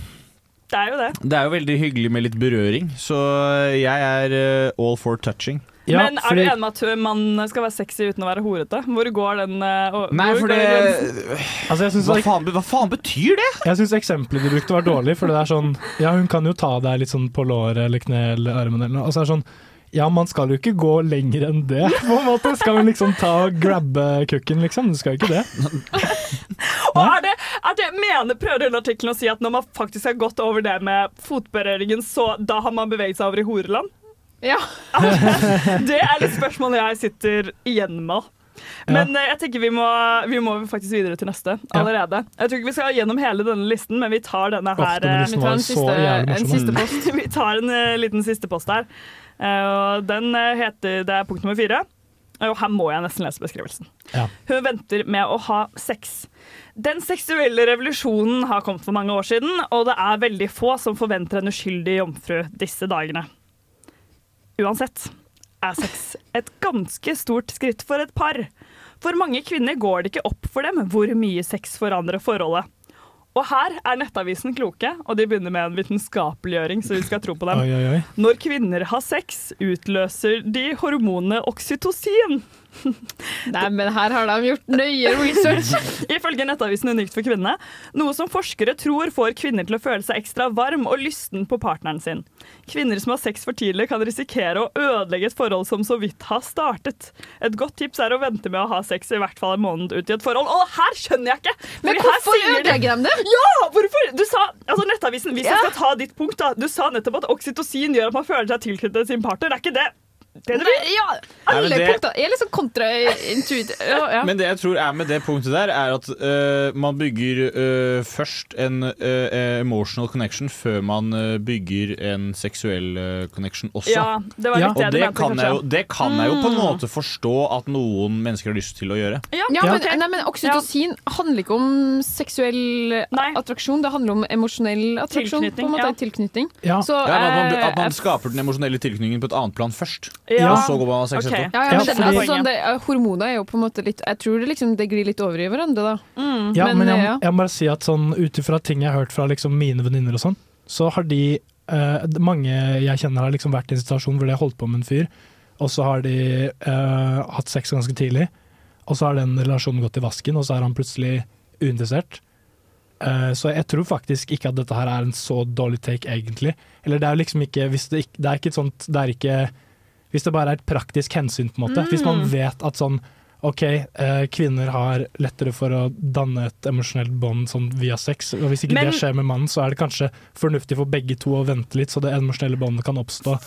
Det er jo det. Det er jo veldig hyggelig med litt berøring, så jeg er uh, all for touching. Ja, Men er du enig med at man skal være sexy uten å være horete? Hvor går den uh, Nei, for det? Altså, jeg hva, faen, hva faen betyr det? Jeg syns eksempelet du brukte var dårlig, for det er sånn Ja, hun kan jo ta deg litt sånn på låret eller kne eller armen eller noe. Og så er det sånn Ja, man skal jo ikke gå lenger enn det, på en måte. Skal hun liksom ta og grabbe kukken, liksom? Du skal jo ikke det. Og er det, er det, mener, prøver denne artikkelen å si at når man faktisk har gått over det med fotberøringen, så da har man beveget seg over i horeland? Ja. Det er litt spørsmålet jeg sitter igjen med. Men ja. jeg tenker vi må, vi må faktisk videre til neste allerede. Jeg tror ikke vi skal gjennom hele denne listen, men vi tar denne her Vi tar en siste, en siste post. Vi tar en eh, liten siste post her. Eh, og den eh, heter Det er punkt nummer fire. Og her må jeg nesten lese beskrivelsen. Ja. Hun venter med å ha sex. Den seksuelle revolusjonen har kommet for mange år siden, og det er veldig få som forventer en uskyldig jomfru disse dagene. Uansett er sex et ganske stort skritt for et par. For mange kvinner går det ikke opp for dem hvor mye sex forandrer forholdet. Og her er Nettavisen kloke, og de begynner med en vitenskapeliggjøring, så vi skal tro på dem. Oi, oi, oi. Når kvinner har sex, utløser de hormonet oksytocin. Nei, men her har de gjort nøye research. Ifølge Nettavisen Unikt for kvinnene, noe som forskere tror får kvinner til å føle seg ekstra varm og lysten på partneren sin. Kvinner som har sex for tidlig kan risikere å ødelegge et forhold som så vidt har startet. Et godt tips er å vente med å ha sex i hvert fall en måned ut i et forhold. Og her skjønner jeg ikke! Men hvorfor ødelegger de det? Ja, hvorfor? Du sa, altså Nettavisen, hvis Ja. jeg skal ta ditt punkt, da. Du sa nettopp at oksytocin gjør at man føler seg tilknyttet sin partner. Det er ikke det. Det, er det. Ja, alle Nei, det- punkter er liksom kontraintuitive. Ja, ja. Men det jeg tror er med det punktet der, er at uh, man bygger uh, først en uh, emotional connection før man bygger en seksuell connection også. Ja, det var litt Og det kan, jeg jo, det kan jeg jo på en Mm. måte forstå at noen mennesker har lyst til å gjøre. Ja, Ja, men, ok. nei, men Oksytocin handler ikke om seksuell attraksjon, det handler om emosjonell attraksjon. Tilknytning, på en måte, ja. tilknytning. Ja. Så, Ja, at man, at man skaper den emosjonelle tilknytningen på et annet plan først. Ja. Og så går man og har sex Ok. etterpå. ja, ja, Ja, men det, fordi- altså, sånn, det, eh, hormoner er jo på en måte litt Jeg tror det, liksom, det glir litt over i hverandre, da. Ja, men, Men, jeg, eh, ja. jeg må bare si at sånn, ut ifra ting jeg har hørt fra liksom, mine venninner og sånn, så har de eh, Mange jeg kjenner har liksom vært i en situasjon hvor de har holdt på med en fyr, og så har de eh, hatt sex ganske tidlig, og så har den relasjonen gått i vasken, og så er han plutselig uinteressert. Eh, så jeg tror faktisk ikke at dette her er en så dårlig take, egentlig. Eller det er jo liksom ikke Hvis det, ikke, det er ikke et sånt Det er ikke Hvis det bare er et praktisk hensyn, på en måte. Hvis man Mm. vet at sånn OK, eh, kvinner har lettere for å danne et emosjonelt bånd sånn via sex, og hvis ikke Men- det skjer med mannen, så er det kanskje fornuftig for begge to å vente litt, så det emosjonelle båndet kan oppstå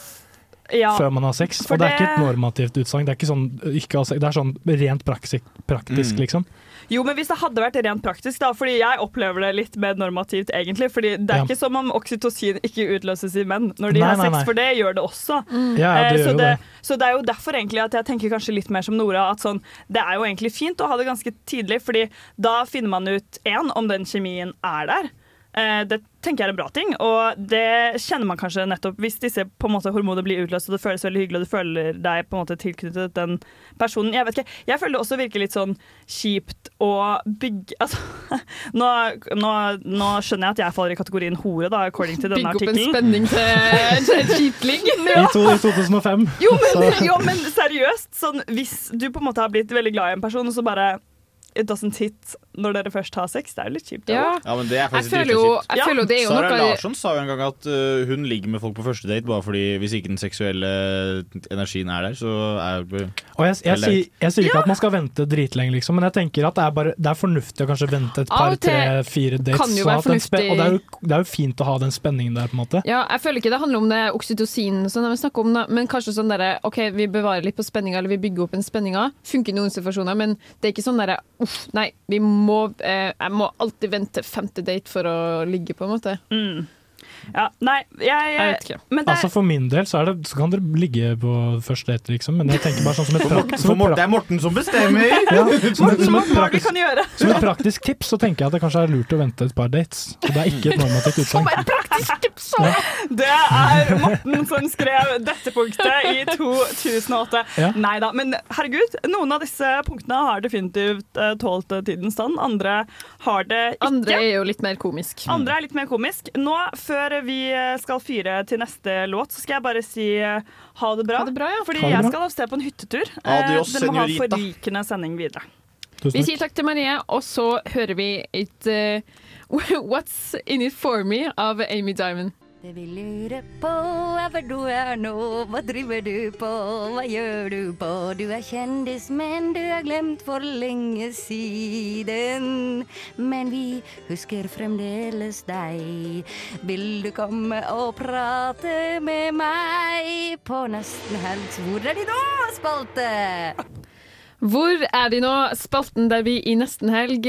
Ja. før man har sex. For og det er ikke et normativt utsagn, det er sånn, det er sånn rent praktisk, praktisk Mm. liksom. Jo, men hvis det hadde vært rent praktisk, da, fordi jeg opplever det litt mer normativt, egentlig. Fordi det er Ja. ikke som om oksytocin ikke utløses i menn når de Nei, har sex, nei. for det gjør det også. Mm. Ja, ja, det Eh, gjør så, det, det. så det er jo derfor egentlig at jeg tenker kanskje litt mer som Nora, at sånn, det er jo egentlig fint å ha det ganske tidlig, fordi da finner man ut én om den kjemien er der. Eh, det tenker jeg er en bra ting, og det kjenner man kanskje nettopp hvis disse på en måte hormonene blir utløst og det føles veldig hyggelig og du føler deg på en måte tilknyttet den personen. Jeg vet ikke, jeg føler det også virker litt sånn kjipt å bygge altså, nå, nå, nå skjønner jeg at jeg faller i kategorien hore, da, according til denne Bygge opp en spenning til en skitling. I, I 2005. Jo men, jo, men seriøst, sånn, hvis du på en måte har blitt veldig glad i en person, og så bare It doesn't hit når dere først har sex. Det er jo litt kjipt. Ja. Ja, men det er Jeg faktisk føler jo, jeg føler jo det er jo Sara noe Larsson sa jo en gang at uh, hun ligger med folk på første date bare fordi hvis ikke den seksuelle energien er der, så er Og jeg, jeg, sier, jeg sier ikke at man skal vente dritlenge, liksom, men jeg tenker at det er, bare, det er fornuftig å kanskje vente et par, tre, fire dates. kan jo sånn fornuftig. og det er, jo, det er jo fint å ha den spenningen der, på en måte. Ja, jeg føler ikke det handler om det oksytocin, sånn vi snakker om, da, men kanskje sånn derre OK, vi bevarer litt på spenninga, eller vi bygger opp en spenninga. Funker i noen situasjoner, men det er ikke sånn derre uff, nei, vi må eh, Jeg må alltid vente femte date for å ligge, på en måte. Mm. Ja, nei, jeg, Jeg vet ikke. Men det, Altså For min del så, er det, så kan dere ligge på første date, liksom, men jeg tenker bare sånn som et, praktisk som for et, Morten, det er Morten som bestemmer! ja, som et, som et, praktisk, som et praktisk tips så tenker jeg at det kanskje er lurt å vente et par dates. Og det er ikke et normativt utsagn. Ja. Det er Morten som skrev dette punktet i 2008. Ja. Nei da, men herregud, noen av disse punktene har definitivt uh, tålt eh, tidens stand. Andre har det ikke. Andre er jo litt mer komisk. Andre er litt mer komisk. Nå, før vi eh, skal fyre til neste låt, så skal jeg bare si eh, ha det bra. Ha det bra, ja. Fordi Ha det jeg bra. skal av sted på en hyttetur. Eh, Adios, Dere må ha en forrykende sending videre. Vi sier takk til Marie, og så hører vi et uh, What's In It For Me av Amy Diamond. Det vi lurer på er hvor du er nå, hva driver du på, hva gjør du på? Du er kjendis, men du er glemt for lenge siden. Men vi husker fremdeles deg. Vil du komme og prate med meg på Nesten helg? Hvor er de nå, spalte? Hvor er de nå? Spalten der vi i nesten helg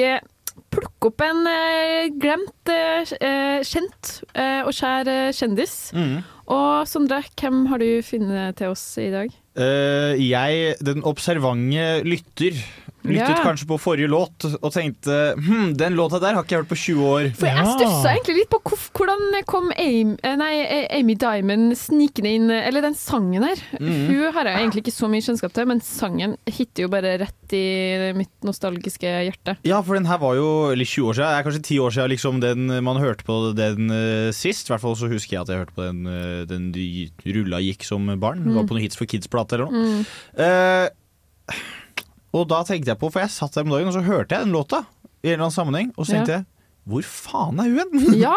plukker opp en eh, glemt, eh, kjent eh, og kjær kjendis. Mm. Og Sondre, hvem har du funnet til oss i dag? Jeg, den observante lytter, lyttet Ja. kanskje på forrige låt og tenkte hm, den låta der har ikke jeg hørt på 20 år. For jeg stussa egentlig litt på hvordan kom Amy, eh, nei, Amy Diamond snikende inn Eller den sangen her. Mhm. Hun har jeg egentlig ikke så mye kjennskap til, men sangen hitter jo bare rett i mitt nostalgiske hjerte. Ja, for den her var jo eller 20 år siden. Det er kanskje 10 år siden liksom, den, man hørte på den uh, sist. I hvert fall så husker jeg at jeg hørte på den, uh, den de rulla gikk som barn. Mm. var Mm. på noen Hits for Kids-plate eller noe. Mm. Eh, og da tenkte jeg på, for jeg satt der om dagen og så hørte jeg den låta i en eller annen sammenheng, og så tenkte Ja. jeg hvor faen er hun? Ja,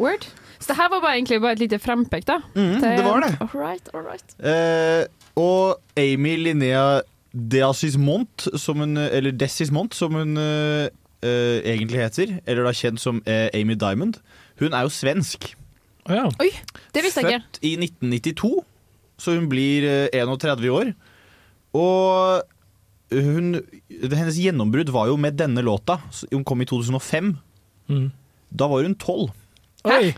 word. Så det her var bare, egentlig bare et lite frempek, da. Mm, det var det. All right, all right. Eh, og Amy Linnea Deasismont, som hun, eller Desismont, som hun eh, eh, egentlig heter, eller da kjent som eh, Amy Diamond, hun er jo svensk. Oi, det visste jeg ikke. Født i 1992, så hun blir eh, 31 år. Og hun, hennes gjennombrudd var jo med denne låta. Hun kom i 2005. Mm. Da var hun 12. Oi!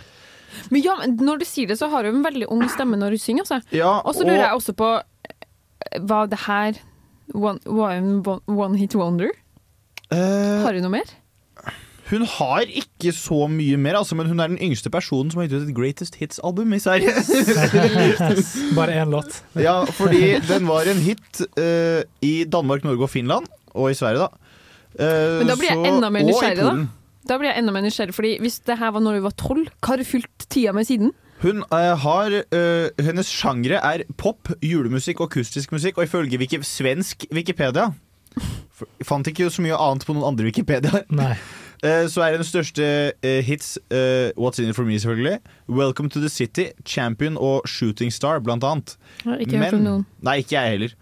Men ja, når du sier det, så har hun en veldig ung stemme når hun synger. Altså. Ja, og så lurer jeg også på eh, Var det her one, one, one hit wonder? Uh, Har hun noe mer? Hun har ikke så mye mer, altså, men hun er den yngste personen som har gitt ut et Greatest Hits-album i Sverige. Bare én låt. ja, fordi den var en hit uh, i Danmark, Norge og Finland, og i Sverige, da. Uh, Men da blir jeg så- enda mer nysgjerrig, da. Da blir jeg enda mer nysgjerrig, fordi Hvis det her var når du var tolv, hva har du fylt tida med siden? Hun uh, har uh, Hennes sjangre er pop, julemusikk og akustisk musikk, og ifølge wiki, svensk Wikipedia fant ikke så mye annet på noen andre Wikipedia. Nei. Eh, så er den største eh, hits eh, What's In It For Me, selvfølgelig. Welcome to the City, Champion og Shooting Star, blant annet. Jeg ikke hørt om noen. Nei, ikke jeg heller.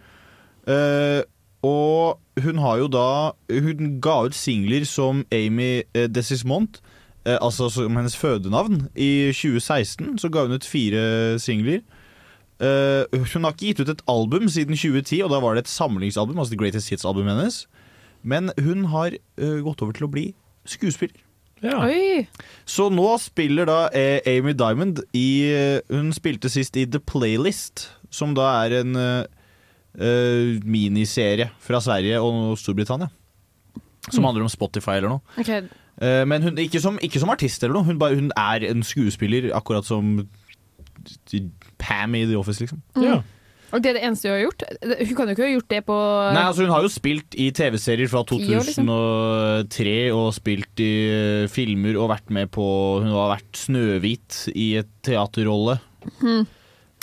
Uh, og hun har jo da Hun ga ut singler som Amy Desismont, eh, altså som hennes fødenavn. I 2016 så ga hun ut fire singler. Eh, hun har ikke gitt ut et album siden 2010, og da var det et samlingsalbum, altså The Greatest Hits-albumet hennes. Men hun har eh, gått over til å bli skuespiller. Oi! Så nå spiller da eh, Amy Diamond i eh, Hun spilte sist i The Playlist, som da er en eh, eh, miniserie fra Sverige og Storbritannia. Som Mm. handler om Spotify eller noe. Okay. Uh, men hun, ikke, som, ikke som artist eller noe, hun, bare, hun er en skuespiller, akkurat som Pam i The Office, liksom. Mm. Og det er det eneste hun har gjort? Hun kan jo ikke ha gjort det på Nei, altså Hun har jo spilt i TV-serier fra Ti år, liksom. 2003 og spilt i eh, filmer og vært med på Hun har vært Snøhvit i et teaterrolle. Hmm.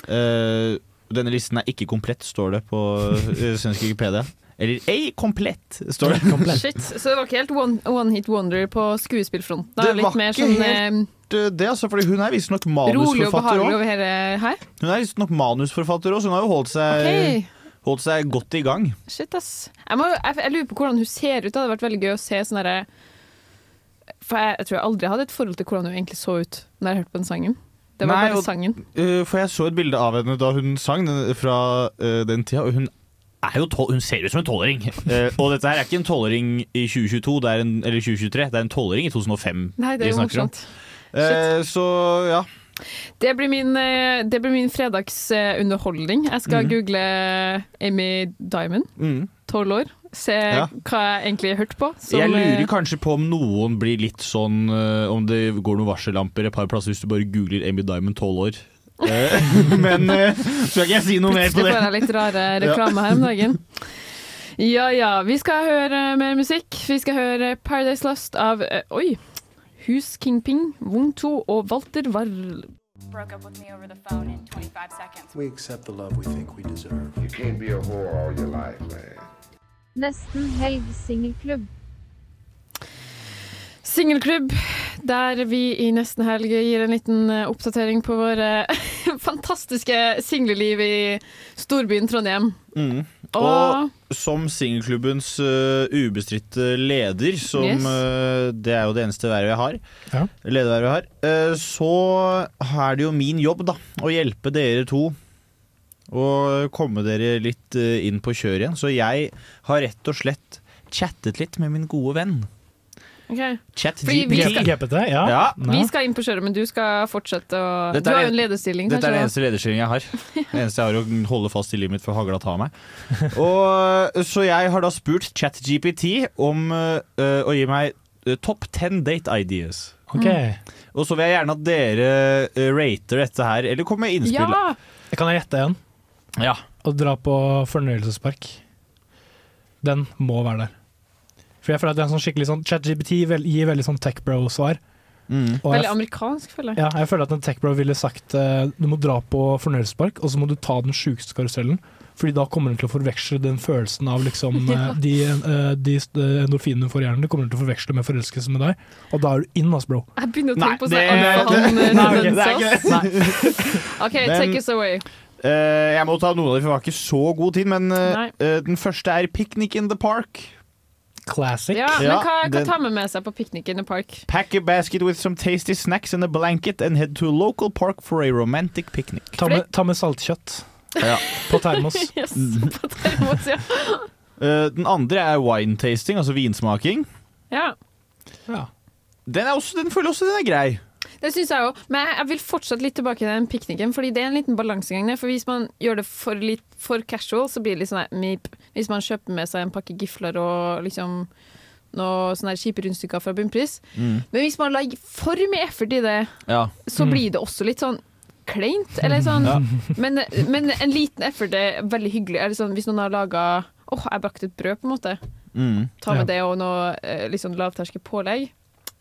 Uh, denne listen er ikke komplett, står det på uh, svensk Wikipedia. Eller ei komplett, står det. Shit, Så det var ikke helt one, one hit wonder på skuespillfronten? Det var Litt mer sånn helt det, altså, fordi hun er visstnok eh, manusforfatter òg. Hun er visstnok manusforfatter òg, så hun har jo holdt seg, okay holdt seg godt i gang. Shit, ass. Jeg, må, jeg, jeg lurer på hvordan hun ser ut. Det hadde vært veldig gøy å se sånn derre For jeg, jeg tror jeg aldri hadde et forhold til hvordan hun egentlig så ut når jeg hørte på den sangen. Det var Nei, bare og- sangen. Uh, for jeg så et bilde av henne da hun sang den, fra uh, den tida, og hun er jo tol hun ser ut som en tolvåring. Uh, og dette her er ikke en tolvåring i 2022, det er en, eller 2023, det er en tolvåring i 2005 Nei, det er jo morsomt. om. Uh, så ja. Det blir min, eh, det blir min fredagsunderholdning. Jeg skal mm. google Amy Diamond, Mm. tolv år. Se Ja. hva jeg egentlig har hørt på. jeg lurer eh, kanskje på om noen blir litt sånn Om det går noen varsellamper et par plasser hvis du bare googler Amy Diamond 12 år. Men skal ikke jeg si noe mer på Plutselig det. får jeg litt rare reklame her om dagen. Ja ja, vi skal høre mer musikk. Vi skal høre Paradise Lost av eh, Oi! Hus Kingping, Wong To og Walter Warl. Broke up with me over the phone in 25 seconds. We accept the love we think we deserve. You can't be a whore all your life, man. Nesten helg singelklubb. Singelklubb, der vi i nesten helg gir en liten eh, oppdatering på våre fantastiske singleliv i storbyen Trondheim. Mm. Og- Og som singelklubbens uh, ubestridte leder, som Yes. uh, det er jo det eneste vervet jeg har, Ja. ledervervet jeg har, uh, så er det jo min jobb da, å hjelpe dere to å komme dere litt eh, inn på kjøret igjen. Så jeg har rett og slett chattet litt med min gode venn. Ok. Chat Fordi vi skal- GPT, ja. Ja. Vi skal inn på kjøret, men du skal fortsette å Dette Du har jo en- en lederstilling, Dette er den eneste lederstillingen jeg har. Det eneste jeg har å holde fast i livet mitt for hagla tar meg. Og, så jeg har da spurt ChatGPT om uh, å gi meg uh, topp 10 date ideas. Ok. Og så vil jeg gjerne at dere uh, rater dette her, eller kommer med innspill. Ja! Kan jeg gjette en? Ja. Å dra på fornøyelsespark. Den må være der. For jeg føler at det er en sånn skikkelig sånn ChatGPT gir veldig sånn tech bro-svar. Mm. Veldig amerikansk, føler jeg. ja, jeg føler at en techbro ville sagt uh, du må dra på fornøyelsespark, og så må du ta den sjukeste karusellen. Fordi da kommer den til å forveksle den følelsen av liksom, eh, Ja. de, eh, de eh, endorfinene du får i hjernen. Det kommer den til å forveksle med forelskelse med deg, og da er du inn, ass, bro. Jeg begynner å Nei, tenke på det- sånn det- Nei, ok, det tendens, ikke ass. OK, Men- take us away. Uh, jeg må ta noen av dem, for vi har ikke så god tid. Men uh, den første er 'Picnic in the Park'. Classic. Ja, men hva, hva tar man med seg på piknik in the park? Pack a basket with some tasty snacks and a blanket and head to a local park for a romantic picnic. Ta med, ta med saltkjøtt Ja. på termos. Yes, på termos, ja. Eh, den andre er wine tasting, altså vinsmaking. ja. Den, er også, den føler også den er grei. Det syns jeg òg. Men jeg vil fortsatt litt tilbake til den pikniken, fordi det er en liten balansegang der. For hvis man gjør det for, litt, for casual, så blir det litt sånn meep. Hvis man kjøper med seg en pakke gifler og liksom noen sånne kjipe rundstykker fra bunnpris. Mm. Men hvis man legger for mye effort i det, Ja. så Mm. blir det også litt sånn kleint. Eller sånn. Ja. Men, men en liten effort er veldig hyggelig. Eller sånn, hvis noen har laga Åh, jeg bakte et brød, på en måte. Mm. Ta med det og noe liksom, sånn lavterskel pålegg.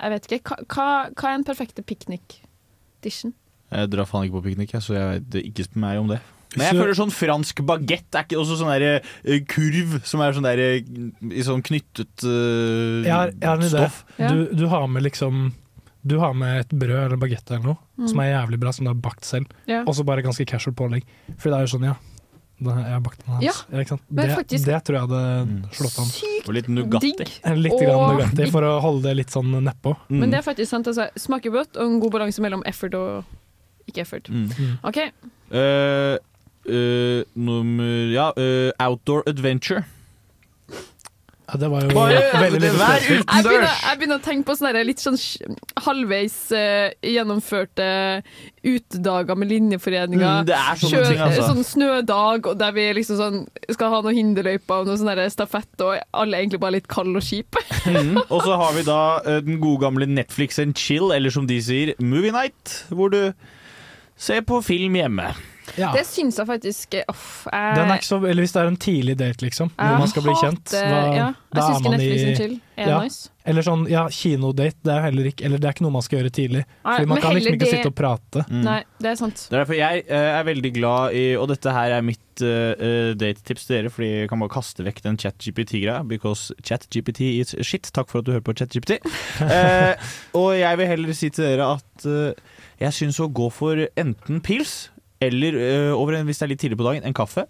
Jeg vet ikke. Hva, hva, er den perfekte piknik-dishen? Jeg drar faen ikke på piknik, så jeg vet ikke spør meg om det. Men jeg føler sånn fransk bagett er ikke også sånn der uh, kurv som er sånn der eh, i sånn knyttet uh, Jeg har, jeg har stoff. Ja. Du, du har med liksom Du har med et brød eller bagett eller noe Mm. som er jævlig bra, som du har bakt selv. Ja. Og så bare ganske casual pålegg. For det er jo sånn, ja. Det her- Jeg har bakt den her. Ja, Ja, ikke sant? Det, faktisk- det tror jeg hadde Mm. slått an. Sykt Og litt Nugatti. Litt Og- grann Nugatti for å holde det litt sånn nedpå. Mm. Men det er faktisk sant. Altså, smaker godt, og en god balanse mellom effort og ikke effort. Mm. OK. Uh, uh, nummer Ja, uh, outdoor adventure. Ja, det var jo Bare- veldig lite vær Jeg begynner, Utendørs. jeg begynner å tenke på sånne litt sånn halvveis uh, gjennomførte utedager med linjeforeninga. Mm, det er sånne ting, altså. Sånn snødag, og der vi liksom sånn skal ha noen hinderløyper og noe sånn stafett, og alle er egentlig bare litt kalde og kjipe. Mm. Og så har vi da uh, den gode gamle Netflix and chill, eller som de sier, movie night, hvor du ser på film hjemme. Ja. Det syns jeg faktisk eh, Uff. jeg- Den er ikke så, eller hvis det er en tidlig date, liksom, hvor man skal bli kjent, Da, ja, da er man i chill ja. nice. Eller sånn, ja, kinodate, det er heller ikke Eller det er ikke noe man skal gjøre tidlig. Nei, Fordi man kan liksom ikke det- sitte og prate. Mm. Nei, det er sant. Det er derfor jeg uh, er veldig glad i Og dette her er mitt uh, datetips til dere, fordi jeg kan bare kaste vekk den ChatGPT-greia. Because ChatGPT is shit. Takk for at du hører på ChatGPT. uh, og jeg vil heller si til dere at uh, jeg syns å gå for enten pils eller, eh, over en, hvis det er litt tidlig på dagen, en kaffe.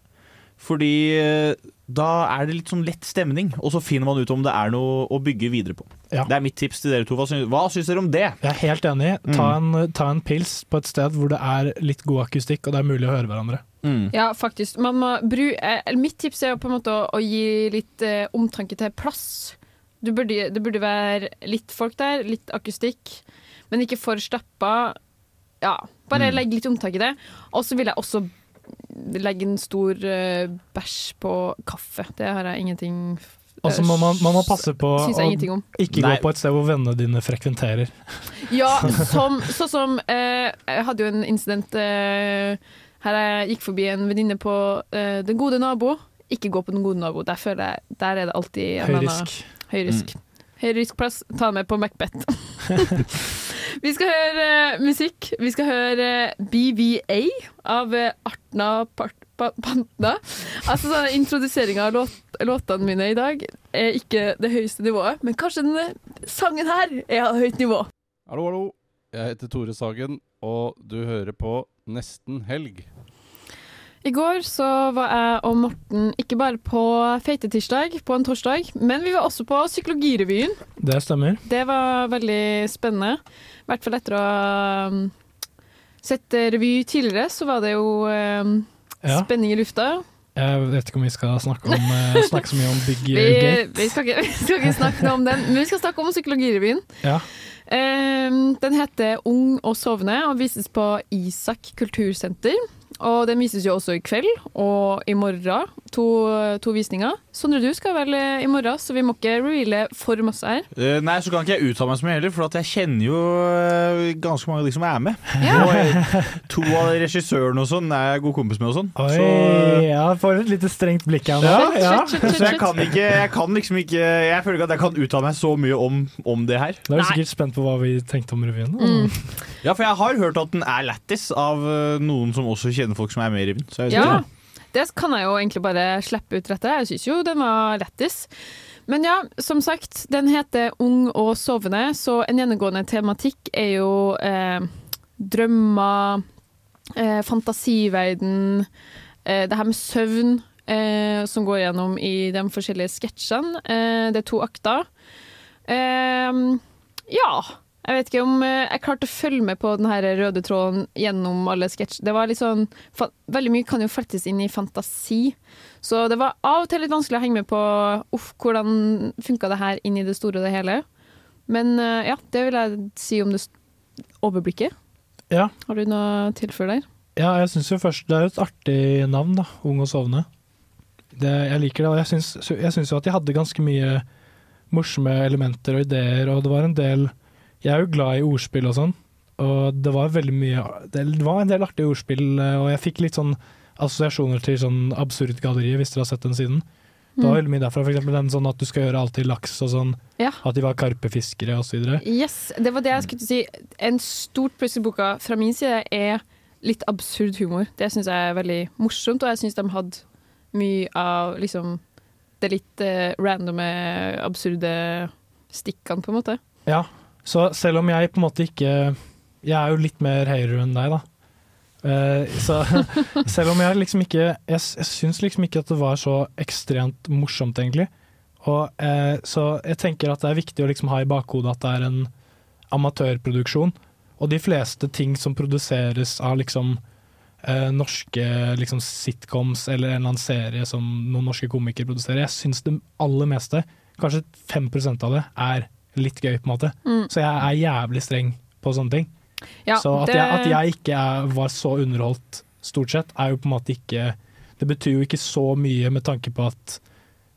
Fordi eh, da er det litt sånn lett stemning, og så finner man ut om det er noe å bygge videre på. Ja. Det er mitt tips til dere to. Hva syns, hva syns dere om det? Jeg er helt enig. Ta en, ta en pils på et sted hvor det er litt god akustikk, og det er mulig å høre hverandre. Mm. Ja, faktisk. Man må bru, eh, mitt tips er jo på en måte å, å gi litt eh, omtanke til plass. Du burde, det burde være litt folk der, litt akustikk, men ikke for stappa. Ja, bare Mm. legg litt omtak i det. Og så vil jeg også legge en stor uh, bæsj på kaffe. Det har jeg ingenting Og så må man, man må passe på å ingenting om. ikke Nei. gå på et sted hvor vennene dine frekventerer. Ja, som, sånn som eh, Jeg hadde jo en incident eh, her jeg gikk forbi en venninne på eh, Den gode nabo. Ikke gå på Den gode nabo. Der, føler jeg, der er det alltid Høy eller risk. Mm. Høy risk. plass. Ta med på Macbeth. Vi skal høre uh, musikk. Vi skal høre uh, BVA av uh, Artna Part Pa- Pantna. Altså sånn Introduseringa av låt, låtene mine i dag er ikke det høyeste nivået, men kanskje denne sangen her er av høyt nivå. Hallo, hallo. Jeg heter Tore Sagen, og du hører på Nesten helg. I går så var jeg og Morten ikke bare på feitetirsdag på en torsdag, men vi var også på Psykologirevyen. Det stemmer. Det var veldig spennende. I hvert fall etter å ha um, sett revy tidligere, så var det jo um, Ja. Spenning i lufta. Jeg vet ikke om vi skal snakke, om, eh, snakke så mye om Big Vi, Gate. vi, skal ikke, vi skal ikke snakke noe om den, men vi skal snakke om Psykologirevyen. Ja. Eh, den heter Ung og sovne og vises på Isak kultursenter. Og den vises jo også i kveld og i morgen. To, to visninger. Sondre, du skal vel eh, i morgen, så vi må ikke reveale for masse her. Uh, nei, så kan ikke jeg uttale meg så mye heller, for at jeg kjenner jo eh, ganske mange av de som er med. Ja. Og jeg, to av regissørene og sånn er jeg god kompis med og sånn. Oi, Så, ja, får et lite strengt blikk her nå. ja, Ja. Så jeg kan ikke Jeg kan liksom ikke Jeg føler ikke at jeg kan uttale meg så mye om, om det her. Da er du sikkert spent på hva vi tenkte om revyen. Mm. Ja, for jeg har hørt at den er lættis av noen som også kjenner folk som er med i revyen. Ja, det. det kan jeg jo egentlig bare slippe ut rett Jeg syns jo den var lættis. Men ja, som sagt, den heter Ung og sovende, så en gjennomgående tematikk er jo eh, drømmer, eh, fantasiverden, eh, det her med søvn, eh, som går gjennom i de forskjellige sketsjene. Eh, det er to akter. Eh, ja. Jeg vet ikke om eh, jeg klarte å følge med på den her røde tråden gjennom alle sketsjer. Det var litt sånn Veldig mye kan jo flettes inn i fantasi. Så det var av og til litt vanskelig å henge med på uff, hvordan funka det her inn i det store og det hele. Men eh, ja, det vil jeg si om det overblikket. Ja. Har du noe tilfelle der? Ja, jeg syns jo først det er jo et artig navn, da. Ung og sovne. Det, jeg liker det. Og jeg syns jo at de hadde ganske mye morsomme elementer og ideer, og det var en del Jeg er jo glad i ordspill og sånn, og det var veldig mye Det var en del artige ordspill, eh, og jeg fikk litt sånn assosiasjoner til sånn Absurdgalleriet, hvis dere har sett den siden. Det var Mm. veldig mye derfra, eksempel den sånn at du skal gjøre alt til laks og sånn. Ja. At de var karpefiskere videre. Yes, det var det jeg skulle si. En stort pluss i boka fra min side er litt absurd humor. Det syns jeg er veldig morsomt, og jeg syns de hadde mye av liksom det litt eh, randome, absurde stikkene, på en måte. Ja, så selv om jeg på en måte ikke Jeg er jo litt mer høyere enn deg, da. Uh, så selv om jeg liksom ikke Jeg, jeg syns liksom ikke at det var så ekstremt morsomt, egentlig. Og, uh, så jeg tenker at det er viktig å liksom ha i bakhodet at det er en amatørproduksjon. Og de fleste ting som produseres av liksom uh, norske liksom sitcoms eller en eller annen serie som noen norske komikere produserer, jeg syns det aller meste, kanskje 5% av det, er litt gøy, på en måte. Mm. Så jeg er jævlig streng på sånne ting. Ja, så at, det- jeg, at jeg ikke er, var så underholdt, stort sett, er jo på en måte ikke Det betyr jo ikke så mye med tanke på at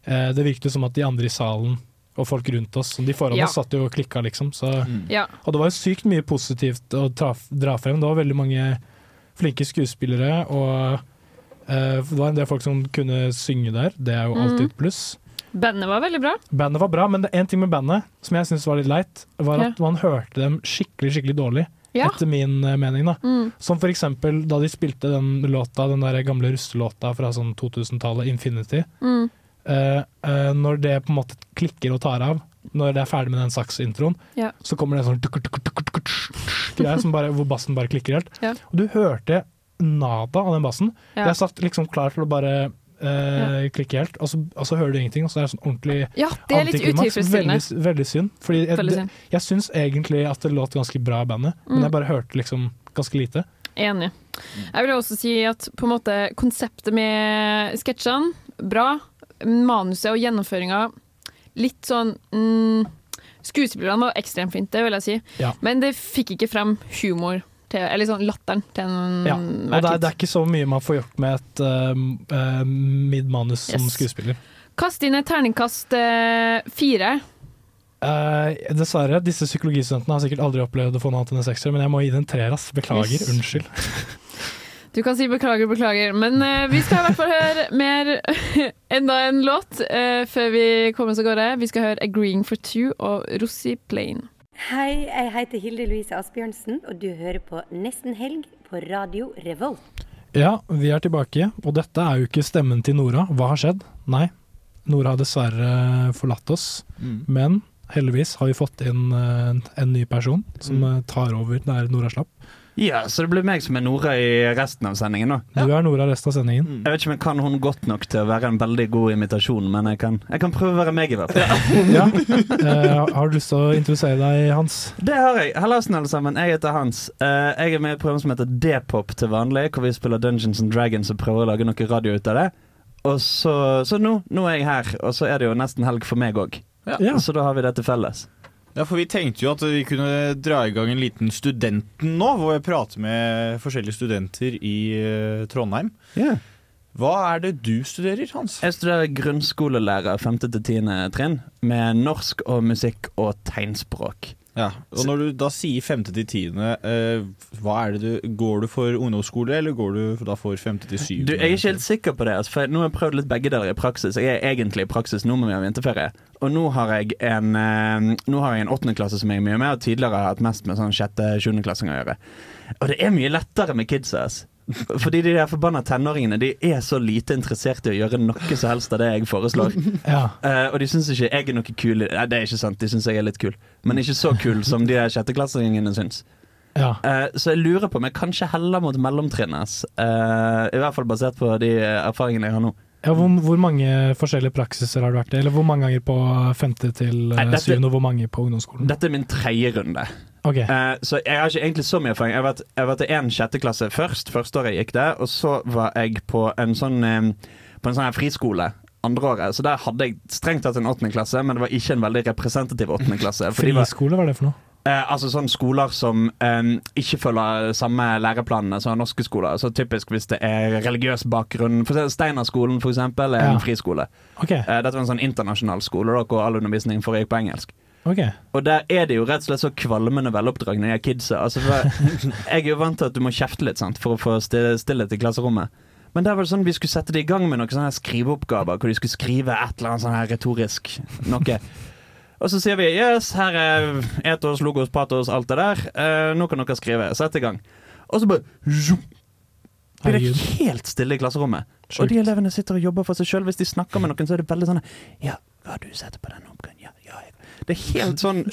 eh, det virket som at de andre i salen og folk rundt oss, de foran Ja. oss, satt jo og klikka, liksom. Så, Ja. Og det var jo sykt mye positivt å dra, dra frem. Det var veldig mange flinke skuespillere, og eh, det var en del folk som kunne synge der. Det er jo alltid Mhm. et pluss. Bandet var veldig bra. Bandet var bra, men det en ting med bandet som jeg syntes var litt leit, var at man hørte dem skikkelig skikkelig dårlig. Ja. Etter min eh, mening. da. Mm. Som for eksempel da de spilte den låta, den der gamle russelåta fra sånn 2000-tallet, 'Infinity'. Mm. Uh, uh, når det på en måte klikker og tar av, når det er ferdig med den saksintroen, Ja. så kommer det en sånn greie bare, hvor bassen bare klikker helt. Ja. Og du hørte nada av den bassen. Ja. Jeg satt liksom klar til å bare eh, klikke helt, og så, og så hører du ingenting, og så er det sånn ordentlig Ja, det er litt utilfredsstillende. Veldig, veldig synd. Fordi jeg, Veldig synd. det- jeg syns egentlig at det låt ganske bra i bandet, Mm. men jeg bare hørte liksom ganske lite. Enig. Jeg vil også si at på en måte konseptet med sketsjene, bra. Manuset og gjennomføringa, litt sånn mm, Skuespillerne var ekstremt fint, det vil jeg si. Ja. Men det fikk ikke frem humor, til, eller sånn latteren, til en Ja, og det er, det er ikke så mye man får gjort med et uh, uh, midmanus som skuespiller. Kast inn et terningkast uh, fire. Uh, dessverre, disse psykologistudentene har sikkert aldri opplevd å få noe annet enn en sekser, men jeg må gi det en treer, ass. Beklager, Yes. unnskyld. Du kan si beklager, beklager, men uh, vi skal i hvert fall høre mer enda en låt uh, før vi kommer oss av gårde. Vi skal høre 'Agreeing for Two' og Rossi Plain. Hei, jeg heter Hilde Louise Asbjørnsen, og du hører på Nesten helg på Radio Revolt. Ja, vi er tilbake, og dette er jo ikke stemmen til Nora. Hva har skjedd? Nei, Nora har dessverre forlatt oss, Mm. men heldigvis har vi fått inn eh, en, en ny person som Mm. eh, tar over der Nora slapp. Ja, så det blir meg som er Nora i resten av sendingen, da. Du er Nora resten av sendingen. Jeg vet ikke om jeg kan hun godt nok til å være en veldig god imitasjon, men jeg kan, jeg kan prøve å være meg, i hvert fall. Ja. uh, har du lyst til å introdusere deg, Hans? Det har jeg. Hallaisen, alle sammen. Jeg heter Hans. Uh, jeg er med i et program som heter D-pop til vanlig, hvor vi spiller Dungeons and Dragons og prøver å lage noe radio ut av det. Og så, så nå, nå er jeg her, og så er det jo nesten helg for meg òg. Ja. Så da har vi det til felles. Ja, for vi tenkte jo at vi kunne dra i gang en liten Studenten nå, hvor jeg prater med forskjellige studenter i eh, Trondheim. Hva er det du studerer, Hans? Jeg studerer grunnskolelærer 5. til 10. trinn med norsk og musikk og tegnspråk. Ja, og Når du da sier 5. til 10., eh, hva er det du, går du for ungdomsskole, eller går du da for femte til syvende? Du, Jeg er ikke helt sikker på det. Altså, for Nå har jeg prøvd litt begge deler i praksis. Jeg er egentlig i praksis nå, men vi har vinterferie. Og nå har jeg en eh, Nå har jeg en åttendeklasse som jeg er mye med, og tidligere har jeg hatt mest med sånn sjette-sjuendeklassinger å gjøre. Og det er mye lettere med kids. ass. Fordi de der forbanna tenåringene De er så lite interessert i å gjøre noe som helst av det jeg foreslår. Ja. Uh, og de syns ikke jeg er noe kul. Nei, det er ikke sant, de syns jeg er litt kul. Men ikke så kul som de sjetteklassingene syns. Ja. Uh, så jeg lurer på om jeg kanskje heller mot mellomtrinnet. Eh, I hvert fall basert på de erfaringene jeg har nå. Ja, hvor, hvor mange forskjellige praksiser har du vært i? Eller hvor mange ganger på femte til Nei, eh, dette- syvende, og hvor mange på ungdomsskolen? Dette er min tredje runde. Okay. Uh, så jeg har ikke egentlig så mye erfaring. Jeg har vært, jeg har vært i én sjetteklasse først, første året jeg gikk der. Og så var jeg på en sånn, eh, på en sånn her friskole andre året. Så der hadde jeg strengt tatt en åttende klasse, men det var ikke en veldig representativ åttende klasse. Friskole, hva er det for noe? Eh, altså sånn skoler som eh, ikke følger samme læreplanene som norske skoler. Så typisk hvis det er religiøs bakgrunn. For Steinerskolen for eksempel, er en Ja. friskole. Okay. Eh, dette var en sånn internasjonal skole da, hvor all undervisning foregikk på engelsk. Okay. Og der er det jo rett og slett så kvalmende veloppdragne, de kidsa. Altså, jeg er jo vant til at du må kjefte litt sant, for å få stillhet i klasserommet. Men der var det sånn vi skulle sette det i gang med noen sånne skriveoppgaver, hvor de skulle skrive et eller annet sånn her retorisk noe. Og så sier vi yes, her er etos, logos, patos, alt det der. Eh, nå kan dere skrive. Sett i gang. Og så bare blir det helt stille i klasserommet. Sjukt. Og de elevene sitter og jobber for seg sjøl. Hvis de snakker med noen, så er det veldig sånn Ja, ja du setter på den oppgaven. Ja. Det er helt sånn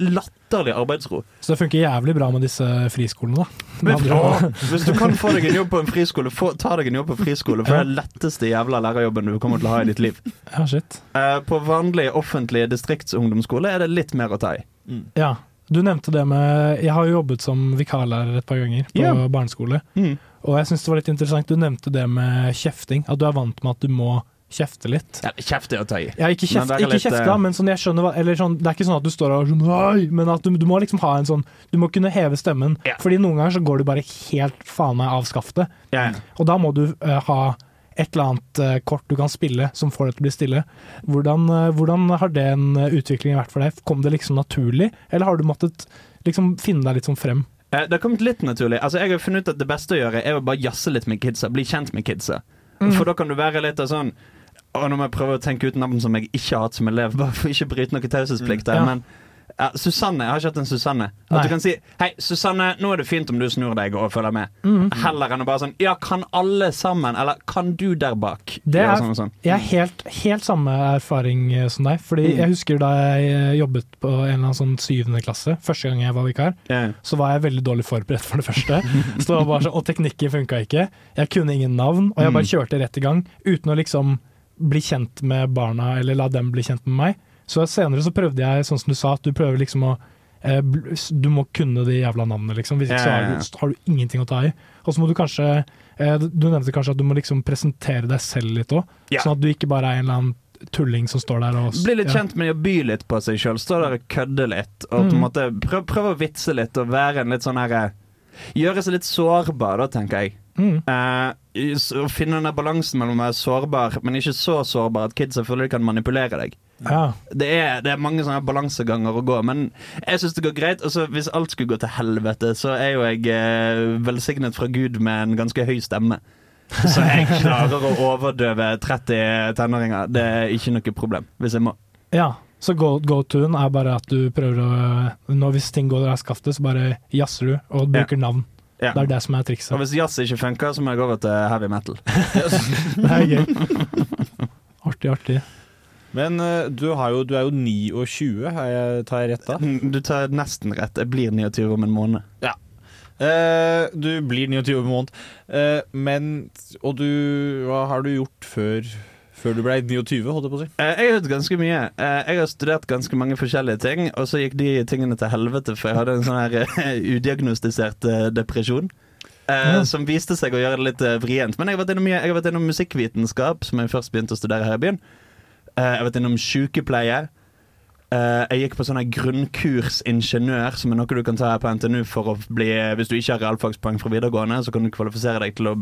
latterlig arbeidsro. Så det funker jævlig bra med disse friskolene, da. Men, å, hvis du kan få deg en jobb på en friskole, få, ta deg en jobb på friskole. For det er den letteste jævla lærerjobben du kommer til å ha i ditt liv. Ja, shit. Eh, på vanlig offentlig distriktsungdomsskole er det litt mer å ta i. Ja. Du nevnte det med Jeg har jo jobbet som vikarlærer et par ganger på yeah. barneskole. Og jeg syns det var litt interessant. Du nevnte det med kjefting. At du er vant med at du må kjefte litt. Ja, kjefte er å ta i. Ja, ikke kjefte, Men ikke litt, kjeft eh, men sånn, jeg skjønner hva Eller sånn, det er ikke sånn at du står og sånn Nei! Men at du, du må liksom ha en sånn Du må kunne heve stemmen. Fordi noen ganger så går du bare helt faen meg av skaftet. Ja, Og da må du uh, ha et eller annet uh, kort du kan spille som får deg til å bli stille. Hvordan, uh, hvordan har den en eh, vært for deg? Kom det liksom naturlig, eller har du måttet liksom finne deg litt sånn frem? Eh, Det har kommet litt naturlig. Altså, jeg har funnet ut at Det beste å gjøre er å bare jazze litt med kidsa. Bli kjent med kidsa. Mm. For da kan du være litt av sånn Og nå må jeg prøve å tenke ut navn som jeg ikke har hatt som elev, bare for ikke å bryte noe taushetsplikt. her, Ja. Men ja, Susanne. Jeg har ikke hatt en Susanne. At Nei. du kan si 'Hei, Susanne, nå er det fint om du snur deg og følger med'. Mm. Heller enn å bare sånn 'Ja, kan alle sammen?' Eller 'Kan du der bak?' Det er, sånn sånn. Jeg har helt, helt samme erfaring eh, som deg. Fordi Mm. jeg husker da jeg eh, jobbet på en eller annen sånn syvende klasse, første gang jeg var vikar, yeah. så var jeg veldig dårlig forberedt for det første. Så det var bare sånn, og teknikken funka ikke. Jeg kunne ingen navn, og jeg bare Mm. kjørte rett i gang uten å liksom bli kjent med barna, eller la dem bli kjent med meg. Så senere så prøvde jeg, sånn som du sa, at du prøver liksom å eh, Du må kunne de jævla navnene, liksom. Hvis ikke så har du, har du ingenting å ta i. Og så må du kanskje eh, Du nevnte kanskje at du må liksom presentere deg selv litt òg, Ja. sånn at du ikke bare er en eller annen tulling som står der og Bli litt ja. kjent med å by litt på seg sjøl. Stå der og kødde litt. Og på en Mm. måte prøv, prøv å vitse litt og være en litt sånn herre Gjøre seg litt sårbar, da, tenker jeg. Mm. Eh, Å finne den der balansen mellom å være sårbar, men ikke så sårbar at kidsa føler de kan manipulere deg. Ja. Det er, det er mange sånne balanseganger å gå, men jeg syns det går greit. Og så hvis alt skulle gå til helvete, så er jo jeg eh, velsignet fra Gud med en ganske høy stemme. Så jeg klarer å overdøve 30 tenåringer. Det er ikke noe problem, hvis jeg må. Ja, så go- go-to-en er bare at du prøver å Nå Hvis ting går av skaftet, så bare jazzer du og bruker navn. Ja. Det er det som er trikset. Og hvis jazz ikke funker, så må jeg gå over til heavy metal. Det er gøy. Artig, artig. Men eh, du, har jo, du er jo 29, har jeg, tar jeg rett da? Du tar nesten rett. Jeg blir 29 om en måned. Ja. Uh, du blir 29 måned. uh, men Og du Hva har du gjort før, før du ble 29, holdt jeg på å si? Eh, Jeg har gjort ganske mye. Eh, Jeg har studert ganske mange forskjellige ting, og så gikk de tingene til helvete, for jeg hadde en sånn her eh, udiagnostisert depresjon. Ja. Som viste seg å gjøre det litt vrient. Men jeg har vært innom, jeg har vært innom musikkvitenskap, som jeg først begynte å studere her i byen. Jeg har vært innom sykepleie. Jeg gikk på sånn grunnkurs ingeniør, som er noe du kan ta her på NTNU for å bli Hvis du ikke har realfagspoeng fra videregående, så kan du kvalifisere deg til å